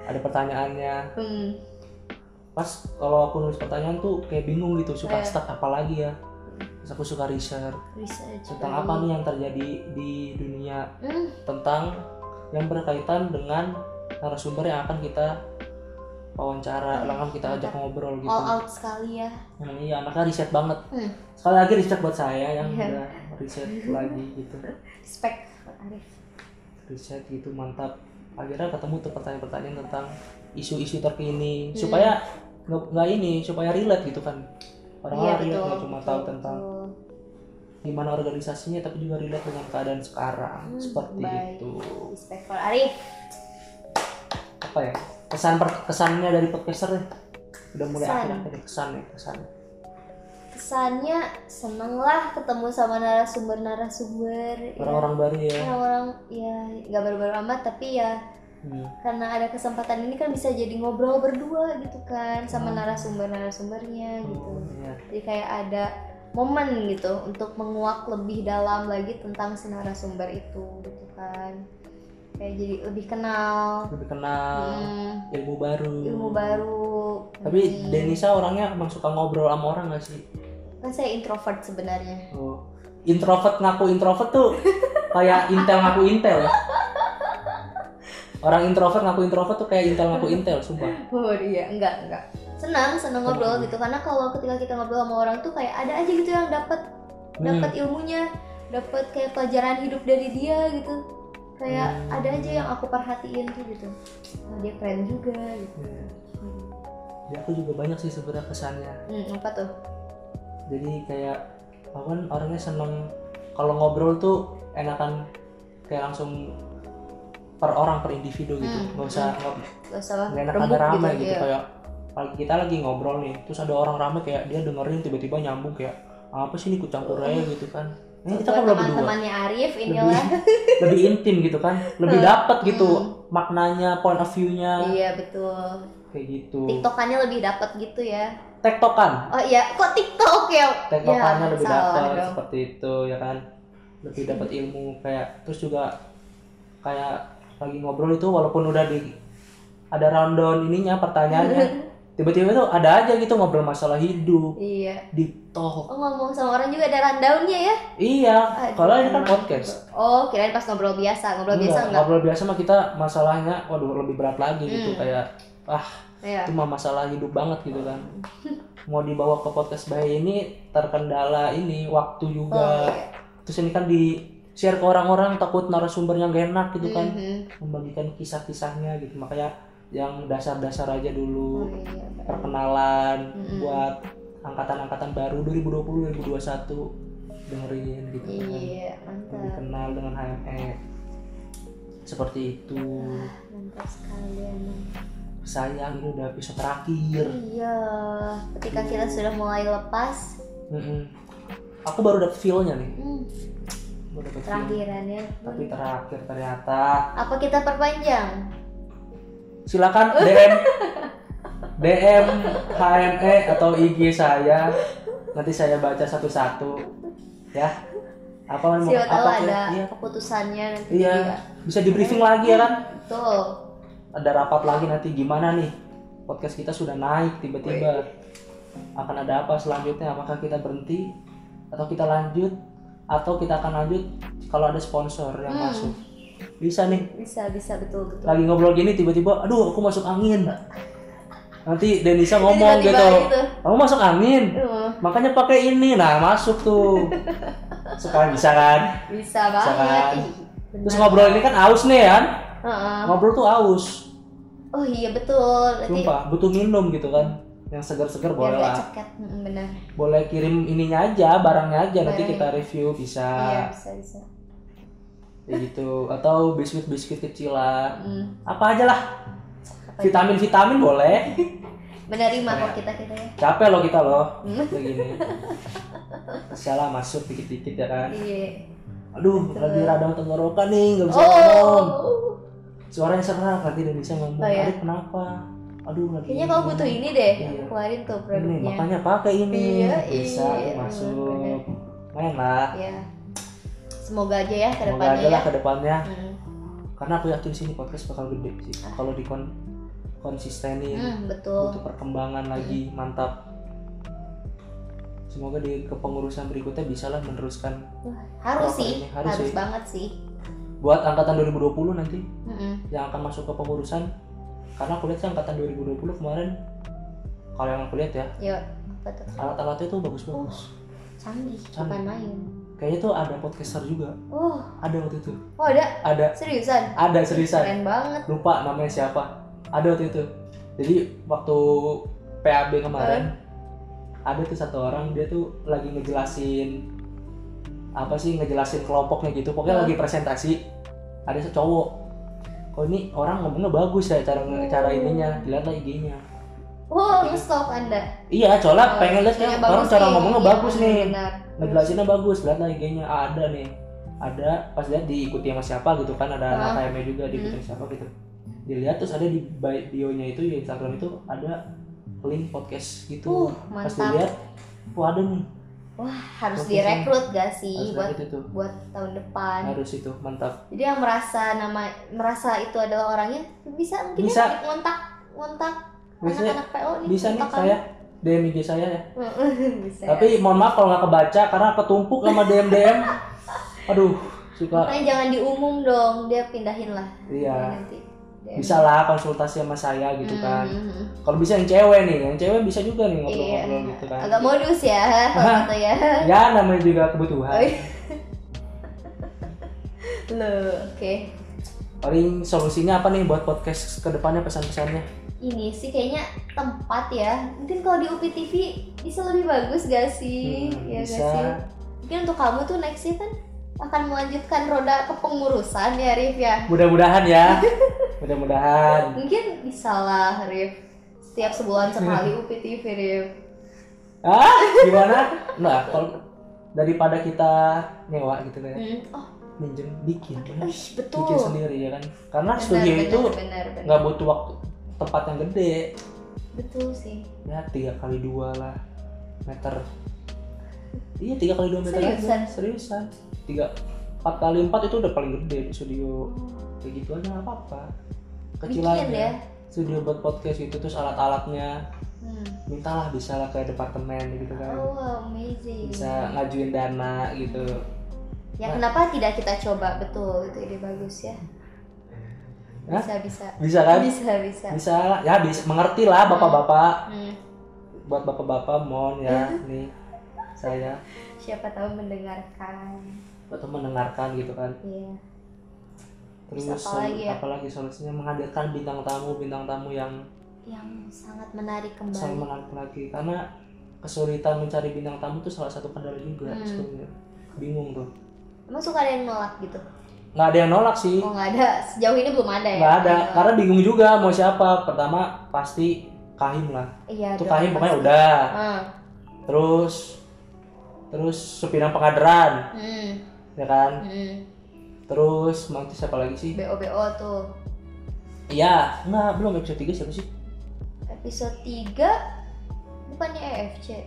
[SPEAKER 1] Ada pertanyaannya?
[SPEAKER 2] Hmm.
[SPEAKER 1] Pas kalau aku nulis pertanyaan tuh kayak bingung gitu suka
[SPEAKER 2] Eh.
[SPEAKER 1] stuck apa lagi ya terus aku suka research
[SPEAKER 2] research
[SPEAKER 1] tentang apa nih yang terjadi di dunia
[SPEAKER 2] Hmm.
[SPEAKER 1] tentang yang berkaitan dengan narasumber yang akan kita wawancara, yang akan kita ajak
[SPEAKER 2] Mantap.
[SPEAKER 1] ngobrol gitu.
[SPEAKER 2] all out sekali ya
[SPEAKER 1] Nah, iya, anaknya riset banget.
[SPEAKER 2] Hmm.
[SPEAKER 1] Sekali lagi riset buat saya yang
[SPEAKER 2] Iya.
[SPEAKER 1] udah riset (laughs) lagi gitu.
[SPEAKER 2] respect Arif
[SPEAKER 1] Riset gitu mantap. Akhirnya ketemu tuh pertanyaan-pertanyaan tentang isu-isu terkini
[SPEAKER 2] Hmm.
[SPEAKER 1] supaya nggak nggak ini supaya relate gitu kan. Orang-orang relate
[SPEAKER 2] Iya, betul,
[SPEAKER 1] nggak cuma
[SPEAKER 2] betul,
[SPEAKER 1] tahu tentang
[SPEAKER 2] betul.
[SPEAKER 1] gimana organisasinya tapi juga relate dengan keadaan sekarang
[SPEAKER 2] Hmm,
[SPEAKER 1] seperti
[SPEAKER 2] baik.
[SPEAKER 1] itu.
[SPEAKER 2] respect for Arif
[SPEAKER 1] apa ya kesan per- kesannya dari podcaster deh udah mulai
[SPEAKER 2] Kesan.
[SPEAKER 1] akhir-akhir kesan ya kesan
[SPEAKER 2] kesannya seneng lah ketemu sama narasumber-narasumber ya.
[SPEAKER 1] orang-orang baru ya
[SPEAKER 2] orang-orang ya nggak baru-baru amat tapi ya
[SPEAKER 1] Hmm.
[SPEAKER 2] karena ada kesempatan ini kan bisa jadi ngobrol berdua gitu kan sama
[SPEAKER 1] Hmm.
[SPEAKER 2] narasumber-narasumbernya gitu
[SPEAKER 1] Oh, iya.
[SPEAKER 2] jadi kayak ada momen gitu untuk menguak lebih dalam lagi tentang si narasumber itu gitu kan kayak jadi lebih kenal
[SPEAKER 1] lebih kenal
[SPEAKER 2] Hmm,
[SPEAKER 1] ilmu baru
[SPEAKER 2] ilmu baru
[SPEAKER 1] tapi
[SPEAKER 2] Hmm.
[SPEAKER 1] Denisa orangnya emang suka ngobrol sama orang gak sih
[SPEAKER 2] kan saya introvert sebenarnya
[SPEAKER 1] oh. introvert ngaku introvert tuh (laughs) kayak intel ngaku intel ya orang introvert ngaku introvert tuh kayak intel ngaku intel sumpah.
[SPEAKER 2] Oh iya. Enggak enggak. Senang senang ngobrol gitu. Karena kalau ketika kita ngobrol sama orang tuh kayak ada aja gitu yang dapat
[SPEAKER 1] Hmm.
[SPEAKER 2] dapat ilmunya. Dapat kayak pelajaran hidup dari dia gitu. Kayak
[SPEAKER 1] Hmm.
[SPEAKER 2] ada aja yang aku perhatiin tuh gitu. Oh, dia keren juga gitu.
[SPEAKER 1] Ya.
[SPEAKER 2] hmm.
[SPEAKER 1] Ya, aku juga banyak sih sebenarnya kesannya.
[SPEAKER 2] Hmm, apa tuh?
[SPEAKER 1] Jadi kayak aku kan orangnya seneng. Kalau ngobrol tuh enakan kayak langsung per orang per individu gitu.
[SPEAKER 2] Hmm,
[SPEAKER 1] nggak usah nggak
[SPEAKER 2] salah
[SPEAKER 1] nggak enak
[SPEAKER 2] rembuk
[SPEAKER 1] ada rame
[SPEAKER 2] gitu,
[SPEAKER 1] gitu,
[SPEAKER 2] ya.
[SPEAKER 1] kayak kita lagi ngobrol nih terus ada orang rame kayak dia dengerin tiba-tiba nyambung kayak apa sih ini ikut campur aja gitu kan. Ini kita ngobrol berdua
[SPEAKER 2] teman-temannya Arif inilah (laughs)
[SPEAKER 1] lebih intim gitu kan. Lebih dapet gitu
[SPEAKER 2] Hmm.
[SPEAKER 1] maknanya point of view-nya.
[SPEAKER 2] Iya betul.
[SPEAKER 1] Kayak gitu.
[SPEAKER 2] Tiktokannya lebih dapat gitu ya.
[SPEAKER 1] Tektokan.
[SPEAKER 2] Oh iya kok tiktok ya?
[SPEAKER 1] Tektokannya
[SPEAKER 2] Ya,
[SPEAKER 1] lebih dapat seperti itu ya kan. Lebih dapat ilmu kayak terus juga kayak lagi ngobrol itu walaupun udah di ada rundown ininya pertanyaannya (laughs) tiba-tiba tuh ada aja gitu ngobrol masalah hidup
[SPEAKER 2] iya.
[SPEAKER 1] di talk.
[SPEAKER 2] Oh ngomong sama orang juga ada rundownnya ya?
[SPEAKER 1] Iya kalau ini kan podcast.
[SPEAKER 2] Oh kirain pas ngobrol biasa ngobrol biasa enggak
[SPEAKER 1] ngobrol biasa mah kita masalahnya waduh lebih berat lagi gitu
[SPEAKER 2] Hmm.
[SPEAKER 1] kayak ah
[SPEAKER 2] Iya.
[SPEAKER 1] itu mah masalah hidup banget gitu kan. Mau dibawa ke podcast bayi ini terkendala ini waktu
[SPEAKER 2] oh
[SPEAKER 1] juga
[SPEAKER 2] iya.
[SPEAKER 1] Terus ini kan di share ke orang-orang takut narasumbernya gak enak gitu kan.
[SPEAKER 2] Mhm.
[SPEAKER 1] membagikan kisah-kisahnya gitu. Makanya yang dasar-dasar aja
[SPEAKER 2] oh
[SPEAKER 1] dulu
[SPEAKER 2] iya Mbak.
[SPEAKER 1] perkenalan
[SPEAKER 2] Mm-mm.
[SPEAKER 1] buat angkatan-angkatan baru 2020 2021 dengerin gitu kan.
[SPEAKER 2] Iya
[SPEAKER 1] lebih kenal dengan HME seperti itu.
[SPEAKER 2] Mantap sekali emang.
[SPEAKER 1] Sayang ini udah episode terakhir.
[SPEAKER 2] Iya ketika kita sudah mulai lepas.
[SPEAKER 1] Mm-mm. aku baru dapet feel-nya nih.
[SPEAKER 2] Hmm, terakhirannya
[SPEAKER 1] tapi terakhir ternyata.
[SPEAKER 2] Apa kita perpanjang?
[SPEAKER 1] Silakan (laughs) DM DM HME atau IG saya. Nanti saya baca satu-satu ya. Apa mau
[SPEAKER 2] siapa tahu
[SPEAKER 1] apa
[SPEAKER 2] ada
[SPEAKER 1] iya.
[SPEAKER 2] keputusannya nanti
[SPEAKER 1] iya.
[SPEAKER 2] dia.
[SPEAKER 1] bisa di briefing lagi ya kan
[SPEAKER 2] betul.
[SPEAKER 1] Ada rapat lagi nanti. Gimana nih? Podcast kita sudah naik tiba-tiba. Akan ada apa selanjutnya? Apakah kita berhenti atau kita lanjut atau kita akan lanjut kalau ada sponsor yang
[SPEAKER 2] Hmm.
[SPEAKER 1] masuk. Bisa nih.
[SPEAKER 2] Bisa bisa betul betul.
[SPEAKER 1] Lagi ngobrol gini tiba-tiba aduh aku masuk angin nanti Denisa ngomong
[SPEAKER 2] Tiba-tiba
[SPEAKER 1] gitu.
[SPEAKER 2] gitu.
[SPEAKER 1] kamu masuk angin?
[SPEAKER 2] Uh,
[SPEAKER 1] makanya pakai ini. Nah masuk tuh. (laughs) Sekarang bisa kan?
[SPEAKER 2] Bisa
[SPEAKER 1] Bisa
[SPEAKER 2] banget.
[SPEAKER 1] kan?
[SPEAKER 2] Ih, benar.
[SPEAKER 1] terus ngobrol ini kan aus nih kan?
[SPEAKER 2] Heeh.
[SPEAKER 1] ngobrol tuh aus.
[SPEAKER 2] Oh iya betul. Berarti
[SPEAKER 1] sumpah butuh minum gitu kan yang segar-segar boleh lah.
[SPEAKER 2] ceket Mm, benar
[SPEAKER 1] boleh kirim ininya aja barangnya aja. Nanti
[SPEAKER 2] Barangnya.
[SPEAKER 1] kita review bisa.
[SPEAKER 2] Iya bisa bisa.
[SPEAKER 1] Kayak gitu. Atau biskuit biskuit kecil lah
[SPEAKER 2] Mm,
[SPEAKER 1] apa aja lah.
[SPEAKER 2] Apa itu?
[SPEAKER 1] vitamin vitamin boleh. (laughs)
[SPEAKER 2] Menerima kok kita kita ya.
[SPEAKER 1] capek loh kita loh
[SPEAKER 2] Hmm.
[SPEAKER 1] begini salah masuk dikit-dikit ya kan.
[SPEAKER 2] Iya.
[SPEAKER 1] Aduh
[SPEAKER 2] Betul.
[SPEAKER 1] lagi radang tenggorokan nih nggak bisa ngomong.
[SPEAKER 2] Oh
[SPEAKER 1] suaranya serak nanti bisa ngomong.
[SPEAKER 2] Oh, ya?
[SPEAKER 1] aduh kenapa aduh lagi
[SPEAKER 2] kayaknya kamu butuh ini deh
[SPEAKER 1] Iya.
[SPEAKER 2] aku keluarin tuh
[SPEAKER 1] ini
[SPEAKER 2] produknya.
[SPEAKER 1] makanya pakai ini.
[SPEAKER 2] Iya,
[SPEAKER 1] bisa
[SPEAKER 2] iya,
[SPEAKER 1] masuk.
[SPEAKER 2] bener.
[SPEAKER 1] main lah.
[SPEAKER 2] Ya semoga aja ya ke
[SPEAKER 1] semoga
[SPEAKER 2] depannya
[SPEAKER 1] aja
[SPEAKER 2] ya.
[SPEAKER 1] lah ke depannya.
[SPEAKER 2] Hmm,
[SPEAKER 1] karena aku yakin sini podcast bakal gede sih. Kalau di kon konsistenin
[SPEAKER 2] hmm, betul.
[SPEAKER 1] butuh perkembangan lagi mantap. Semoga di kepengurusan berikutnya bisalah meneruskan
[SPEAKER 2] Wah, harus sih
[SPEAKER 1] ini, harus
[SPEAKER 2] harus,
[SPEAKER 1] sih.
[SPEAKER 2] banget sih.
[SPEAKER 1] Buat angkatan 2020 nanti
[SPEAKER 2] Mm-mm.
[SPEAKER 1] yang akan masuk ke pengurusan karena aku lihat sih angkatan 2020 kemarin kalau yang aku lihat ya
[SPEAKER 2] ya apa tuh?
[SPEAKER 1] alat-alatnya tuh bagus-bagus
[SPEAKER 2] canggih
[SPEAKER 1] Canggih.
[SPEAKER 2] bukan main.
[SPEAKER 1] Kayaknya tuh ada podcaster juga.
[SPEAKER 2] Oh.
[SPEAKER 1] Ada waktu itu.
[SPEAKER 2] Oh ada?
[SPEAKER 1] Ada.
[SPEAKER 2] Seriusan?
[SPEAKER 1] Ada seriusan.
[SPEAKER 2] Keren banget.
[SPEAKER 1] Lupa namanya siapa. Ada waktu itu. Jadi waktu PAB kemarin ada tuh satu orang dia tuh lagi ngejelasin apa sih ngejelasin kelompoknya gitu. Pokoknya
[SPEAKER 2] Hmm.
[SPEAKER 1] lagi presentasi ada secowok kok ini orang ngomongnya bagus ya cara cara ininya dilihat lah IG-nya
[SPEAKER 2] oh nge-stalk anda?
[SPEAKER 1] Iya soalnya
[SPEAKER 2] Oh,
[SPEAKER 1] pengen lihat kan orang cara ngomongnya
[SPEAKER 2] Iya,
[SPEAKER 1] bagus nih. ngejelasinnya bagus lihat lah IG-nya Ah, ada nih. Ada pas lihat diikuti sama siapa gitu kan ada
[SPEAKER 2] Ah.
[SPEAKER 1] anak KM juga diikuti sama siapa gitu. Dilihat terus ada di bio- bio-nya itu di Instagram itu ada link podcast gitu.
[SPEAKER 2] Uh,
[SPEAKER 1] pas dilihat wah ada nih
[SPEAKER 2] wah harus direkrut gak
[SPEAKER 1] harus
[SPEAKER 2] sih buat
[SPEAKER 1] itu.
[SPEAKER 2] buat tahun depan?
[SPEAKER 1] Harus itu mantap.
[SPEAKER 2] Jadi yang merasa nama merasa itu adalah orangnya bisa mungkin
[SPEAKER 1] Bisa.
[SPEAKER 2] ya ngontak ngontak anak-anak PO nih
[SPEAKER 1] bisa nih saya DM IG saya ya. (laughs)
[SPEAKER 2] Bisa.
[SPEAKER 1] Tapi mohon maaf kalau nggak kebaca karena ketumpuk sama DM DM (laughs) aduh suka.
[SPEAKER 2] Makanya jangan diumum dong dia pindahin lah.
[SPEAKER 1] Iya.
[SPEAKER 2] Nanti DM.
[SPEAKER 1] bisa lah konsultasi sama saya gitu kan
[SPEAKER 2] Hmm.
[SPEAKER 1] kalau bisa yang cewek nih yang cewek bisa juga nih
[SPEAKER 2] Iya,
[SPEAKER 1] ngobrol-ngobrol gitu kan
[SPEAKER 2] agak modus ya (laughs) kalau ya.
[SPEAKER 1] ya namanya juga kebutuhan
[SPEAKER 2] Oh, iya. (laughs) Loh, oke.
[SPEAKER 1] paling solusinya apa nih buat podcast ke depannya pesan-pesannya
[SPEAKER 2] Ini sih kayaknya tempat ya. Mungkin kalau di UPI TV bisa lebih bagus gak sih?
[SPEAKER 1] Hmm,
[SPEAKER 2] ya
[SPEAKER 1] bisa.
[SPEAKER 2] gak sih? Mungkin untuk kamu tuh nextnya kan akan melanjutkan roda kepengurusan ya Rif ya.
[SPEAKER 1] mudah-mudahan ya (laughs) mudah-mudahan
[SPEAKER 2] Mungkin bisa lah Rif. Setiap sebulan sekali (laughs) UPI TV Rif.
[SPEAKER 1] ah gimana nah kalau daripada kita nyewa gitu kan
[SPEAKER 2] Hmm. Oh,
[SPEAKER 1] minjem bikin
[SPEAKER 2] ih, betul.
[SPEAKER 1] bikin sendiri ya kan karena
[SPEAKER 2] Benar,
[SPEAKER 1] studio
[SPEAKER 2] benar,
[SPEAKER 1] itu nggak butuh waktu tempat yang gede
[SPEAKER 2] Betul sih.
[SPEAKER 1] ya tiga kali dua lah meter iya tiga kali dua meter
[SPEAKER 2] Seriusan?
[SPEAKER 1] aja seriusan tiga empat kali empat itu udah paling gede di studio kayak gitu aja nggak apa-apa kecil
[SPEAKER 2] Bikin
[SPEAKER 1] aja
[SPEAKER 2] ya.
[SPEAKER 1] studio buat podcast itu terus alat-alatnya
[SPEAKER 2] Hmm.
[SPEAKER 1] mintalah bisa lah ke departemen gitu kan
[SPEAKER 2] Oh, amazing.
[SPEAKER 1] bisa ngajuin dana gitu
[SPEAKER 2] Ya kenapa tidak kita coba betul itu ide bagus ya.
[SPEAKER 1] Hah?
[SPEAKER 2] Bisa bisa.
[SPEAKER 1] bisa kan
[SPEAKER 2] Bisa bisa.
[SPEAKER 1] bisa ya bisa mengerti lah bapak-bapak
[SPEAKER 2] Hmm.
[SPEAKER 1] buat bapak-bapak mohon ya (laughs) nih saya
[SPEAKER 2] Siapa tahu mendengarkan.
[SPEAKER 1] atau mendengarkan gitu kan
[SPEAKER 2] Iya.
[SPEAKER 1] terus
[SPEAKER 2] Terus apa lagi ya?
[SPEAKER 1] apalagi solusinya menghadirkan bintang tamu bintang tamu yang
[SPEAKER 2] Yang sangat menarik kembali.
[SPEAKER 1] selalu menarik lagi karena kesulitan mencari bintang tamu itu salah satu kendala juga
[SPEAKER 2] Hmm.
[SPEAKER 1] sebenarnya bingung tuh
[SPEAKER 2] Emang suka ada yang nolak gitu?
[SPEAKER 1] nggak ada yang nolak sih
[SPEAKER 2] Oh nggak ada. Sejauh ini belum ada ya?
[SPEAKER 1] nggak ada
[SPEAKER 2] Iya.
[SPEAKER 1] karena bingung juga mau siapa pertama pasti kahim lah
[SPEAKER 2] Iya.
[SPEAKER 1] itu kahim pokoknya udah
[SPEAKER 2] Ah.
[SPEAKER 1] terus terus supinang pengaderan
[SPEAKER 2] Hmm.
[SPEAKER 1] ya kan
[SPEAKER 2] Hmm.
[SPEAKER 1] terus nanti siapa lagi sih
[SPEAKER 2] BO BO tuh.
[SPEAKER 1] iya nggak belum episode 3 siapa sih
[SPEAKER 2] Episode 3 bukannya EFC.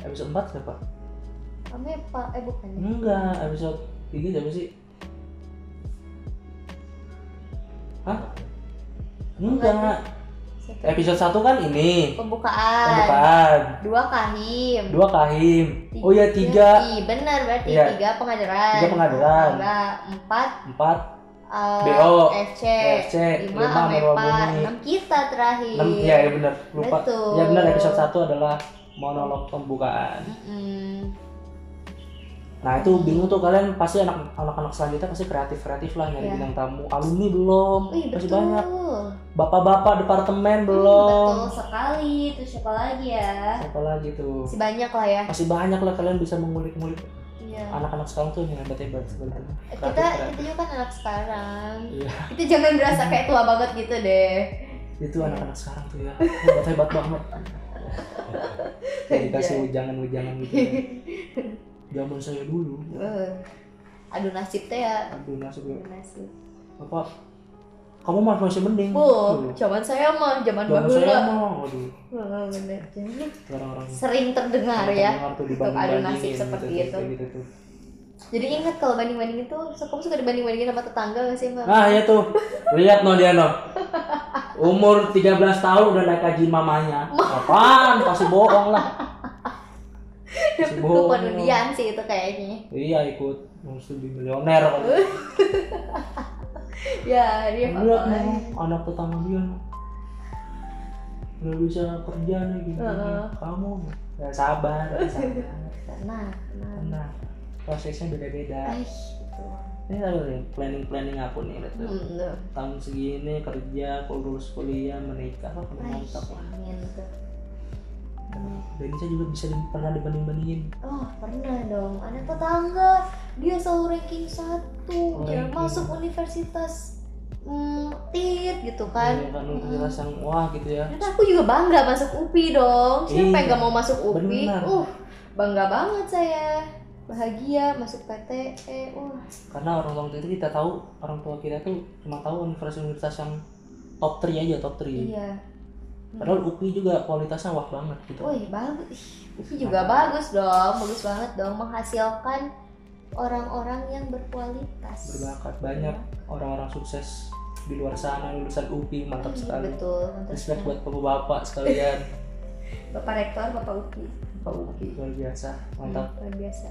[SPEAKER 1] episode 4 siapa
[SPEAKER 2] Kami Pak eh bukan. ya?
[SPEAKER 1] enggak episode 3 siapa sih hah enggak
[SPEAKER 2] Siapa?
[SPEAKER 1] episode 1 kan ini
[SPEAKER 2] Pembukaan.
[SPEAKER 1] pembukaan
[SPEAKER 2] Dua kahim.
[SPEAKER 1] dua kahim oh ya tiga
[SPEAKER 2] Iya benar berarti
[SPEAKER 1] Iya.
[SPEAKER 2] tiga pengadaran.
[SPEAKER 1] Tiga pengadaran.
[SPEAKER 2] Tiga, empat
[SPEAKER 1] empat
[SPEAKER 2] uh,
[SPEAKER 1] BO,
[SPEAKER 2] FC,
[SPEAKER 1] FC,
[SPEAKER 2] lima
[SPEAKER 1] lima Amewa
[SPEAKER 2] Amepa,
[SPEAKER 1] Bumi.
[SPEAKER 2] enam kita terakhir.
[SPEAKER 1] enam ya ya benar lupa
[SPEAKER 2] Betul.
[SPEAKER 1] ya benar episode 1 adalah monolog pembukaan
[SPEAKER 2] Mm-mm.
[SPEAKER 1] Nah itu bingung tuh kalian pasti anak anak-anak selanjutnya pasti kreatif kreatif lah nyari
[SPEAKER 2] Iya.
[SPEAKER 1] bintang tamu alumni belum
[SPEAKER 2] Wih
[SPEAKER 1] masih
[SPEAKER 2] betul.
[SPEAKER 1] banyak bapak-bapak departemen
[SPEAKER 2] Hmm,
[SPEAKER 1] belum
[SPEAKER 2] Betul sekali. Terus siapa lagi ya?
[SPEAKER 1] siapa lagi tuh
[SPEAKER 2] Masih banyak lah ya.
[SPEAKER 1] masih banyak lah kalian bisa mengulik-ngulik
[SPEAKER 2] Iya.
[SPEAKER 1] anak-anak sekarang tuh yang hebat hebat seperti itu
[SPEAKER 2] kita
[SPEAKER 1] Kreatif,
[SPEAKER 2] kita juga kan anak sekarang.
[SPEAKER 1] Iya.
[SPEAKER 2] Kita jangan berasa kayak tua banget gitu deh.
[SPEAKER 1] itu anak-anak sekarang tuh ya hebat hebat banget (laughs) dikasih
[SPEAKER 2] Iya.
[SPEAKER 1] ujangan-ujangan gitu (laughs) zaman saya dulu
[SPEAKER 2] Eh, Aduh nasib teh ya.
[SPEAKER 1] aduh nasib
[SPEAKER 2] Aduh nasib.
[SPEAKER 1] apa kamu mah masih mending
[SPEAKER 2] Oh,
[SPEAKER 1] Tuh.
[SPEAKER 2] zaman saya mah zaman
[SPEAKER 1] zaman
[SPEAKER 2] bahula.
[SPEAKER 1] saya mah waduh
[SPEAKER 2] Oh, bener.
[SPEAKER 1] orang-orang
[SPEAKER 2] Sering terdengar ya.
[SPEAKER 1] Dengar tuh
[SPEAKER 2] Untuk adu
[SPEAKER 1] dibanding-bandingin
[SPEAKER 2] nasib
[SPEAKER 1] gitu,
[SPEAKER 2] seperti
[SPEAKER 1] tuh,
[SPEAKER 2] itu.
[SPEAKER 1] gitu tuh.
[SPEAKER 2] Jadi ingat kalau banding-banding itu, so, kamu suka dibanding-bandingin sama tetangga gak sih mbak?
[SPEAKER 1] Nah ya tuh, lihat no dia no. Umur 13 tahun udah naik haji mamanya. (laughs) Apaan? Pasti bohong lah. Bohong.
[SPEAKER 2] Kepedulian sih itu kayaknya.
[SPEAKER 1] Iya ikut mau studi milioner. (laughs)
[SPEAKER 2] Ya, dia
[SPEAKER 1] no, anak tetangga dia. Udah bisa kerja nih gini.
[SPEAKER 2] Heeh.
[SPEAKER 1] Kamu ya sabar, sabar. (laughs)
[SPEAKER 2] Nah. Nah,
[SPEAKER 1] prosesnya beda-beda.
[SPEAKER 2] Gitu.
[SPEAKER 1] Ini tahu nih planning-planning aku nih betul.
[SPEAKER 2] Hmm,
[SPEAKER 1] tahun segini kerja lulus kuliah menikah
[SPEAKER 2] Ay,
[SPEAKER 1] mantap
[SPEAKER 2] amin tuh.
[SPEAKER 1] Dan saya juga bisa di- pernah dibanding bandingin
[SPEAKER 2] Oh, pernah dong. Anak tetangga, dia selalu ranking satu.
[SPEAKER 1] Oh,
[SPEAKER 2] Dia
[SPEAKER 1] ranking.
[SPEAKER 2] masuk universitas hmm, tit gitu kan.
[SPEAKER 1] kan kan universitas yang wah gitu ya
[SPEAKER 2] Dan aku juga bangga masuk UPI dong. Siapa
[SPEAKER 1] Iya.
[SPEAKER 2] yang gak mau masuk UPI?
[SPEAKER 1] Benar.
[SPEAKER 2] Uh, bangga banget saya. Bahagia masuk PTE. Wah,
[SPEAKER 1] karena orang tua itu kita tahu orang tua kita tuh cuma tahu universitas-universitas yang top 3 aja top 3
[SPEAKER 2] iya.
[SPEAKER 1] Padahal UPI juga kualitasnya wah banget gitu
[SPEAKER 2] Wih bagus, itu juga bagus dong, bagus banget dong menghasilkan orang-orang yang berkualitas.
[SPEAKER 1] berbakat banyak orang-orang sukses di luar sana lulusan UPI mantap
[SPEAKER 2] Iya,
[SPEAKER 1] sekali
[SPEAKER 2] Betul, mantap
[SPEAKER 1] respect
[SPEAKER 2] sekali.
[SPEAKER 1] buat bapak-bapak sekalian (laughs)
[SPEAKER 2] Bapak Rektor, Bapak Uki,
[SPEAKER 1] Pak UPI luar biasa mantap
[SPEAKER 2] Hmm, luar biasa.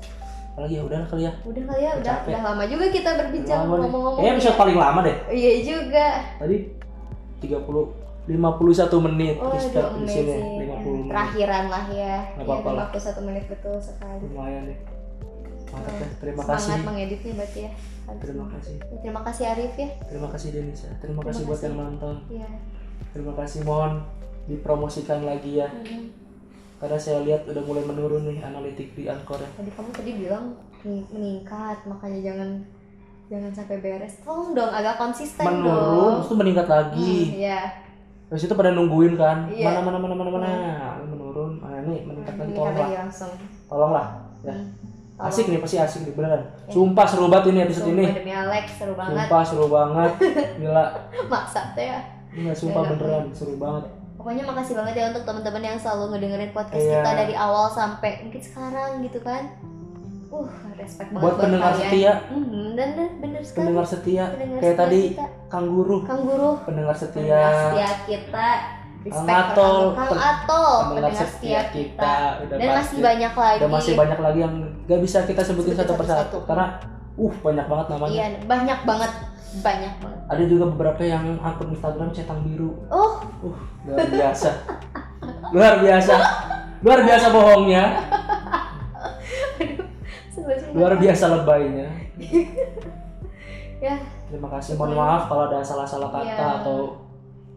[SPEAKER 1] apalagi ya udah kali ya
[SPEAKER 2] Udah kali ya, udah, udah lama juga kita berbincang ngomong-ngomong.
[SPEAKER 1] Kayaknya episode
[SPEAKER 2] ya.
[SPEAKER 1] paling lama deh
[SPEAKER 2] Iya juga.
[SPEAKER 1] tadi 30 51 menit
[SPEAKER 2] Oh, aduh,
[SPEAKER 1] di sini
[SPEAKER 2] amazing.
[SPEAKER 1] 50 menit
[SPEAKER 2] Terakhiran lah ya.
[SPEAKER 1] Nggak
[SPEAKER 2] Iya,
[SPEAKER 1] apa-apa lah.
[SPEAKER 2] 51 menit betul sekali.
[SPEAKER 1] lumayan deh mantap
[SPEAKER 2] Oh,
[SPEAKER 1] ya terima
[SPEAKER 2] Semangat
[SPEAKER 1] kasih
[SPEAKER 2] mengeditnya berarti ya.
[SPEAKER 1] terima kasih
[SPEAKER 2] Ya, Terima kasih Arif ya.
[SPEAKER 1] terima kasih Denisa terima kasih
[SPEAKER 2] Terima
[SPEAKER 1] buat
[SPEAKER 2] kasih.
[SPEAKER 1] yang nonton
[SPEAKER 2] Iya.
[SPEAKER 1] terima kasih mohon dipromosikan lagi ya
[SPEAKER 2] Hmm.
[SPEAKER 1] karena saya lihat udah mulai menurun nih analitik di Anchor ya
[SPEAKER 2] Tadi kamu tadi bilang mening- meningkat, makanya jangan jangan sampai beres. Tolong dong agak konsisten dong.
[SPEAKER 1] menurun terus meningkat lagi
[SPEAKER 2] Hmm, Iya.
[SPEAKER 1] Terus itu pada nungguin kan
[SPEAKER 2] Iya.
[SPEAKER 1] mana mana mana mana mana menurun nah, ini meningkat lagi tolong lah tolong lah ya
[SPEAKER 2] Hmm.
[SPEAKER 1] asik nih pasti asik nih beneran
[SPEAKER 2] Ya.
[SPEAKER 1] sumpah seru banget ini episode ini
[SPEAKER 2] Sumpah demi Alex seru banget.
[SPEAKER 1] sumpah seru banget gila (laughs)
[SPEAKER 2] Maksa tuh ya.
[SPEAKER 1] Enggak, sumpah
[SPEAKER 2] Enak.
[SPEAKER 1] beneran seru banget
[SPEAKER 2] Pokoknya makasih banget ya untuk teman-teman yang selalu ngedengerin podcast
[SPEAKER 1] Iya.
[SPEAKER 2] kita dari awal sampai mungkin sekarang gitu kan. Uh, respect banget
[SPEAKER 1] buat pendengar
[SPEAKER 2] kalian.
[SPEAKER 1] setia.
[SPEAKER 2] Hmm, dan dan bener sekali.
[SPEAKER 1] pendengar setia.
[SPEAKER 2] Pendengar
[SPEAKER 1] kayak
[SPEAKER 2] setia
[SPEAKER 1] tadi
[SPEAKER 2] kita.
[SPEAKER 1] Kang Guru
[SPEAKER 2] Kang Guru,
[SPEAKER 1] pendengar setia.
[SPEAKER 2] Pendengar setia kita. Respect
[SPEAKER 1] Kang Atol.
[SPEAKER 2] Kang Atol,
[SPEAKER 1] pendengar setia kita. udah
[SPEAKER 2] Dan
[SPEAKER 1] pasti.
[SPEAKER 2] masih banyak lagi.
[SPEAKER 1] udah masih banyak lagi yang gak bisa kita sebutin satu persatu karena uh banyak banget namanya.
[SPEAKER 2] Iya, banyak banget. Banyak banget.
[SPEAKER 1] ada juga beberapa yang akun Instagram centang biru.
[SPEAKER 2] Oh,
[SPEAKER 1] uh luar biasa. Luar biasa. Luar biasa bohongnya luar biasa lebaynya (laughs)
[SPEAKER 2] Ya,
[SPEAKER 1] terima kasih mohon maaf kalau ada salah-salah kata
[SPEAKER 2] Iya.
[SPEAKER 1] atau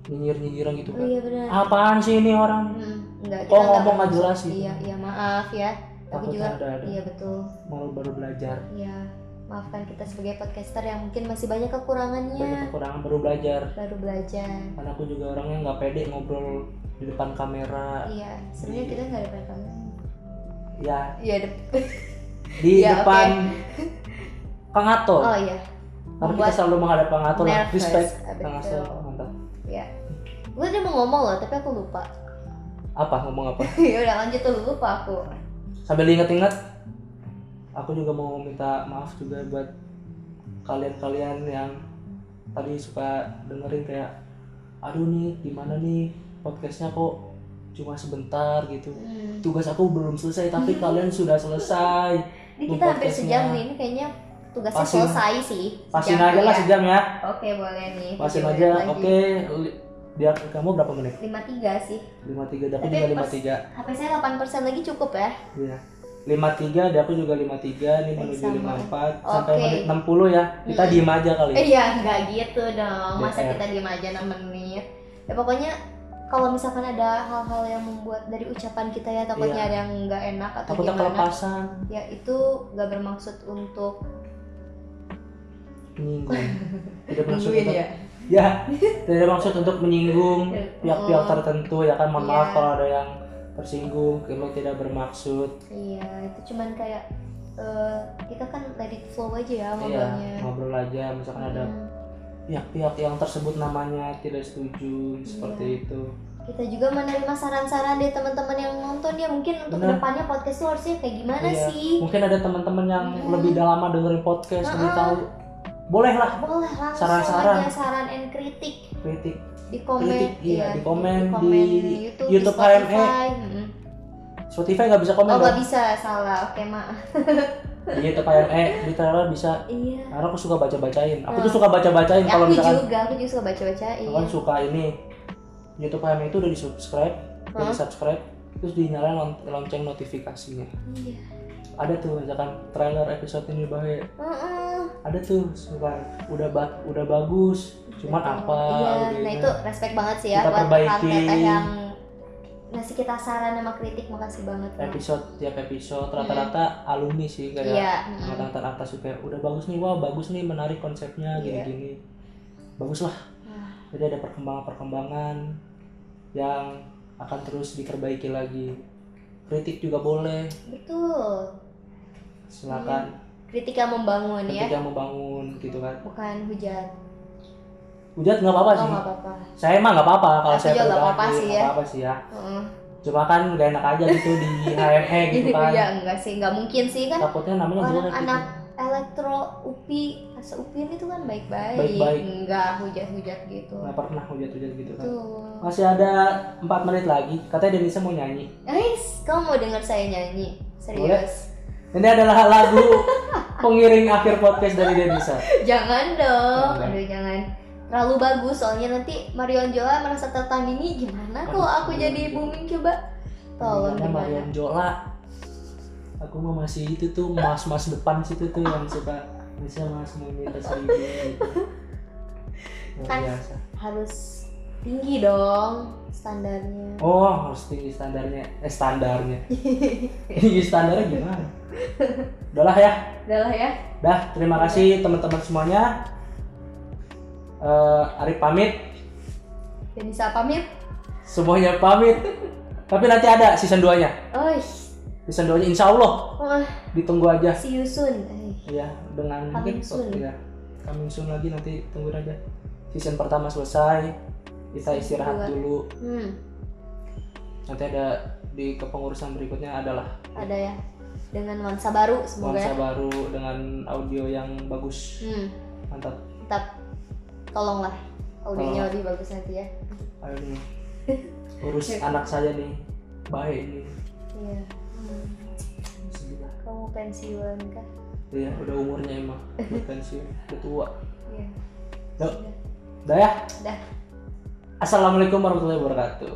[SPEAKER 1] nyinyir-nyinyiran gitu
[SPEAKER 2] oh
[SPEAKER 1] kan
[SPEAKER 2] iya benar.
[SPEAKER 1] apaan sih ini orang
[SPEAKER 2] Hmm, enggak,
[SPEAKER 1] Kok ngomong nggak jelas gitu?
[SPEAKER 2] Iya, iya maaf ya. Tapi juga
[SPEAKER 1] ada- ada.
[SPEAKER 2] iya betul.
[SPEAKER 1] mau baru belajar
[SPEAKER 2] Iya, maafkan kita sebagai podcaster yang mungkin masih banyak kekurangannya.
[SPEAKER 1] banyak kekurangan baru belajar
[SPEAKER 2] Baru belajar.
[SPEAKER 1] karena aku juga orangnya nggak pede ngobrol di depan kamera
[SPEAKER 2] Iya, sebenarnya kita nggak ada kamera.
[SPEAKER 1] ya
[SPEAKER 2] Iya, dep- (laughs)
[SPEAKER 1] di
[SPEAKER 2] Iya,
[SPEAKER 1] depan Kang Ato
[SPEAKER 2] Oh iya.
[SPEAKER 1] karena kita selalu menghadap Kang Ato lah respect
[SPEAKER 2] Ah, betul.
[SPEAKER 1] mantap
[SPEAKER 2] Iya. Gue udah mau ngomong loh, tapi aku lupa.
[SPEAKER 1] apa ngomong apa (laughs)
[SPEAKER 2] ya udah lanjut tuh lupa aku.
[SPEAKER 1] sambil inget-inget aku juga mau minta maaf juga buat kalian-kalian yang tadi suka dengerin kayak aduh nih gimana nih podcastnya kok cuma sebentar gitu
[SPEAKER 2] Hmm.
[SPEAKER 1] tugas aku belum selesai tapi (laughs) kalian sudah selesai
[SPEAKER 2] Ini kita hampir sejam nih, ini kayaknya tugasnya
[SPEAKER 1] Pasin-
[SPEAKER 2] selesai sih.
[SPEAKER 1] pasin aja
[SPEAKER 2] ya.
[SPEAKER 1] lah sejam ya
[SPEAKER 2] Oke boleh nih.
[SPEAKER 1] pasin aja oke li- dia kamu berapa menit
[SPEAKER 2] 53 sih.
[SPEAKER 1] 53 aku
[SPEAKER 2] Tapi
[SPEAKER 1] juga
[SPEAKER 2] pas-
[SPEAKER 1] 53
[SPEAKER 2] HP saya 8% lagi cukup ya.
[SPEAKER 1] Iya. 53 dia aku juga 53 ini menuju
[SPEAKER 2] Sama.
[SPEAKER 1] 54 sampai
[SPEAKER 2] Oke.
[SPEAKER 1] menit 60 ya. Kita
[SPEAKER 2] Mm-mm.
[SPEAKER 1] diem aja kali.
[SPEAKER 2] Eh, Iya, nggak gitu dong. Masa
[SPEAKER 1] DPR.
[SPEAKER 2] kita diem aja 6 menit. Ya pokoknya kalau misalkan ada hal-hal yang membuat dari ucapan kita ya takutnya
[SPEAKER 1] Iya.
[SPEAKER 2] ada yang nggak enak atau
[SPEAKER 1] Takutnya
[SPEAKER 2] gimana.
[SPEAKER 1] kelepasan,
[SPEAKER 2] Ya itu nggak bermaksud untuk
[SPEAKER 1] menyinggung. (laughs) Tidak bermaksud untuk
[SPEAKER 2] ya.
[SPEAKER 1] ya, tidak bermaksud untuk menyinggung pihak-pihak
[SPEAKER 2] Oh.
[SPEAKER 1] tertentu ya kan. Mohon maaf
[SPEAKER 2] Iya.
[SPEAKER 1] kalau ada yang tersinggung, kalau tidak bermaksud.
[SPEAKER 2] Iya, itu cuman kayak eh, kita kan let it flow aja ya
[SPEAKER 1] Iya,
[SPEAKER 2] ngobrolnya.
[SPEAKER 1] ngobrol aja misalkan ada
[SPEAKER 2] Hmm.
[SPEAKER 1] Pihak-pihak yang tersebut namanya tidak setuju seperti
[SPEAKER 2] Iya.
[SPEAKER 1] itu.
[SPEAKER 2] kita juga menerima saran-saran dari teman-teman yang nonton ya mungkin untuk
[SPEAKER 1] Benar.
[SPEAKER 2] ke depannya podcast tuh harusnya kayak gimana
[SPEAKER 1] Iya.
[SPEAKER 2] sih
[SPEAKER 1] Mungkin ada teman-teman yang
[SPEAKER 2] Hmm.
[SPEAKER 1] lebih lama dengerin podcast, lebih
[SPEAKER 2] Heeh.
[SPEAKER 1] tahu. Boleh lah
[SPEAKER 2] boleh
[SPEAKER 1] Saran-saran.
[SPEAKER 2] saran and kritik
[SPEAKER 1] kritik
[SPEAKER 2] di komen
[SPEAKER 1] Kritik, iya, di komen
[SPEAKER 2] komen
[SPEAKER 1] di
[SPEAKER 2] YouTube,
[SPEAKER 1] YouTube
[SPEAKER 2] di Spotify.
[SPEAKER 1] HME.
[SPEAKER 2] Mm-mm.
[SPEAKER 1] Spotify nggak bisa komen
[SPEAKER 2] oh nggak bisa salah. Oke maaf. (laughs)
[SPEAKER 1] Di YouTube HME di trailer bisa.
[SPEAKER 2] Iya.
[SPEAKER 1] Karena aku suka baca bacain aku
[SPEAKER 2] Hmm.
[SPEAKER 1] tuh suka baca bacain
[SPEAKER 2] Ya,
[SPEAKER 1] kalau
[SPEAKER 2] aku
[SPEAKER 1] misalkan
[SPEAKER 2] juga aku juga suka baca bacain
[SPEAKER 1] aku kan suka ini YouTube HME itu udah di subscribe udah di subscribe terus dinyalain lon- lonceng notifikasinya.
[SPEAKER 2] Iya.
[SPEAKER 1] Ada tuh misalkan trailer episode ini bahaya
[SPEAKER 2] Heeh.
[SPEAKER 1] ada tuh suka udah ba- udah bagus cuman
[SPEAKER 2] Betul.
[SPEAKER 1] apa
[SPEAKER 2] iya nah itu respect banget sih ya
[SPEAKER 1] Kita
[SPEAKER 2] buat
[SPEAKER 1] perbaiki.
[SPEAKER 2] Yang ngasih kita saran sama kritik makasih banget
[SPEAKER 1] episode tiap episode rata-rata alumni sih kayak
[SPEAKER 2] iya mm.
[SPEAKER 1] angkatan atas juga udah bagus nih wah bagus nih menarik konsepnya
[SPEAKER 2] Iya.
[SPEAKER 1] gini-gini. Bagus lah.
[SPEAKER 2] Wah,
[SPEAKER 1] jadi ada perkembangan-perkembangan yang akan terus diperbaiki lagi. Kritik juga boleh.
[SPEAKER 2] Betul.
[SPEAKER 1] Silakan.
[SPEAKER 2] Kritik yang membangun ya.
[SPEAKER 1] Kritik yang membangun gitu kan.
[SPEAKER 2] Bukan hujat
[SPEAKER 1] hujat nggak apa-apa
[SPEAKER 2] oh
[SPEAKER 1] sih
[SPEAKER 2] nggak apa-apa
[SPEAKER 1] saya emang nggak apa-apa kalau saya
[SPEAKER 2] juga nggak apa-apa sih
[SPEAKER 1] nggak
[SPEAKER 2] ya.
[SPEAKER 1] apa-apa sih ya
[SPEAKER 2] Heeh.
[SPEAKER 1] cuma kan gak enak aja gitu di (laughs) HME gitu kan
[SPEAKER 2] Iya enggak sih, enggak mungkin sih kan
[SPEAKER 1] takutnya namanya jelek gitu.
[SPEAKER 2] anak elektro UPI, asa UPI itu kan baik-baik,
[SPEAKER 1] Baik-baik.
[SPEAKER 2] enggak hujat-hujat gitu.
[SPEAKER 1] nggak pernah hujat-hujat gitu kan
[SPEAKER 2] Tuh.
[SPEAKER 1] masih ada empat menit lagi katanya Denisa mau nyanyi
[SPEAKER 2] Guys, kamu mau dengar saya nyanyi? Serius?
[SPEAKER 1] ini adalah lagu (laughs) pengiring akhir podcast dari Denisa
[SPEAKER 2] Jangan dong. Aduh, jangan. Terlalu bagus soalnya nanti Marion Jola merasa tertandingi gimana kalau aku jadi booming coba? Tolong gimana?
[SPEAKER 1] Marion Jola aku mah masih itu tuh mas-mas depan situ tuh yang suka bisa mas mau minta seribu (laughs) gitu.
[SPEAKER 2] Kan-
[SPEAKER 1] biasa
[SPEAKER 2] Harus tinggi dong standarnya.
[SPEAKER 1] oh harus tinggi standarnya eh standarnya (laughs) tinggi standarnya gimana udahlah ya
[SPEAKER 2] Udah lah ya.
[SPEAKER 1] dah terima kasih teman-teman semuanya Eh, Arif pamit.
[SPEAKER 2] Dan bisa pamit.
[SPEAKER 1] semuanya pamit. Tapi nanti ada season 2 nya
[SPEAKER 2] Oh,
[SPEAKER 1] season 2 nya insya Allah.
[SPEAKER 2] Wah,
[SPEAKER 1] ditunggu aja.
[SPEAKER 2] See you soon. Eh,
[SPEAKER 1] ya dengan
[SPEAKER 2] Coming
[SPEAKER 1] mungkin
[SPEAKER 2] soon.
[SPEAKER 1] ya coming soon lagi nanti tungguin aja. Season pertama selesai kita
[SPEAKER 2] Season
[SPEAKER 1] istirahat dulu.
[SPEAKER 2] Hmm,
[SPEAKER 1] nanti ada di kepengurusan berikutnya adalah.
[SPEAKER 2] Ada ya. Dengan nuansa baru semoga
[SPEAKER 1] nuansa
[SPEAKER 2] ya.
[SPEAKER 1] baru dengan audio yang bagus.
[SPEAKER 2] Hmm,
[SPEAKER 1] mantap.
[SPEAKER 2] Tetap tolonglah audionya lebih bagus nanti ya.
[SPEAKER 1] ayo nih (laughs) urus anak saya nih baik ini
[SPEAKER 2] Iya. Hmm. Kamu pensiun kah?
[SPEAKER 1] Iya, udah umurnya emang udah pensiun, udah tua.
[SPEAKER 2] Iya.
[SPEAKER 1] Yuk, udah ya.
[SPEAKER 2] Dah.
[SPEAKER 1] Assalamualaikum warahmatullahi wabarakatuh.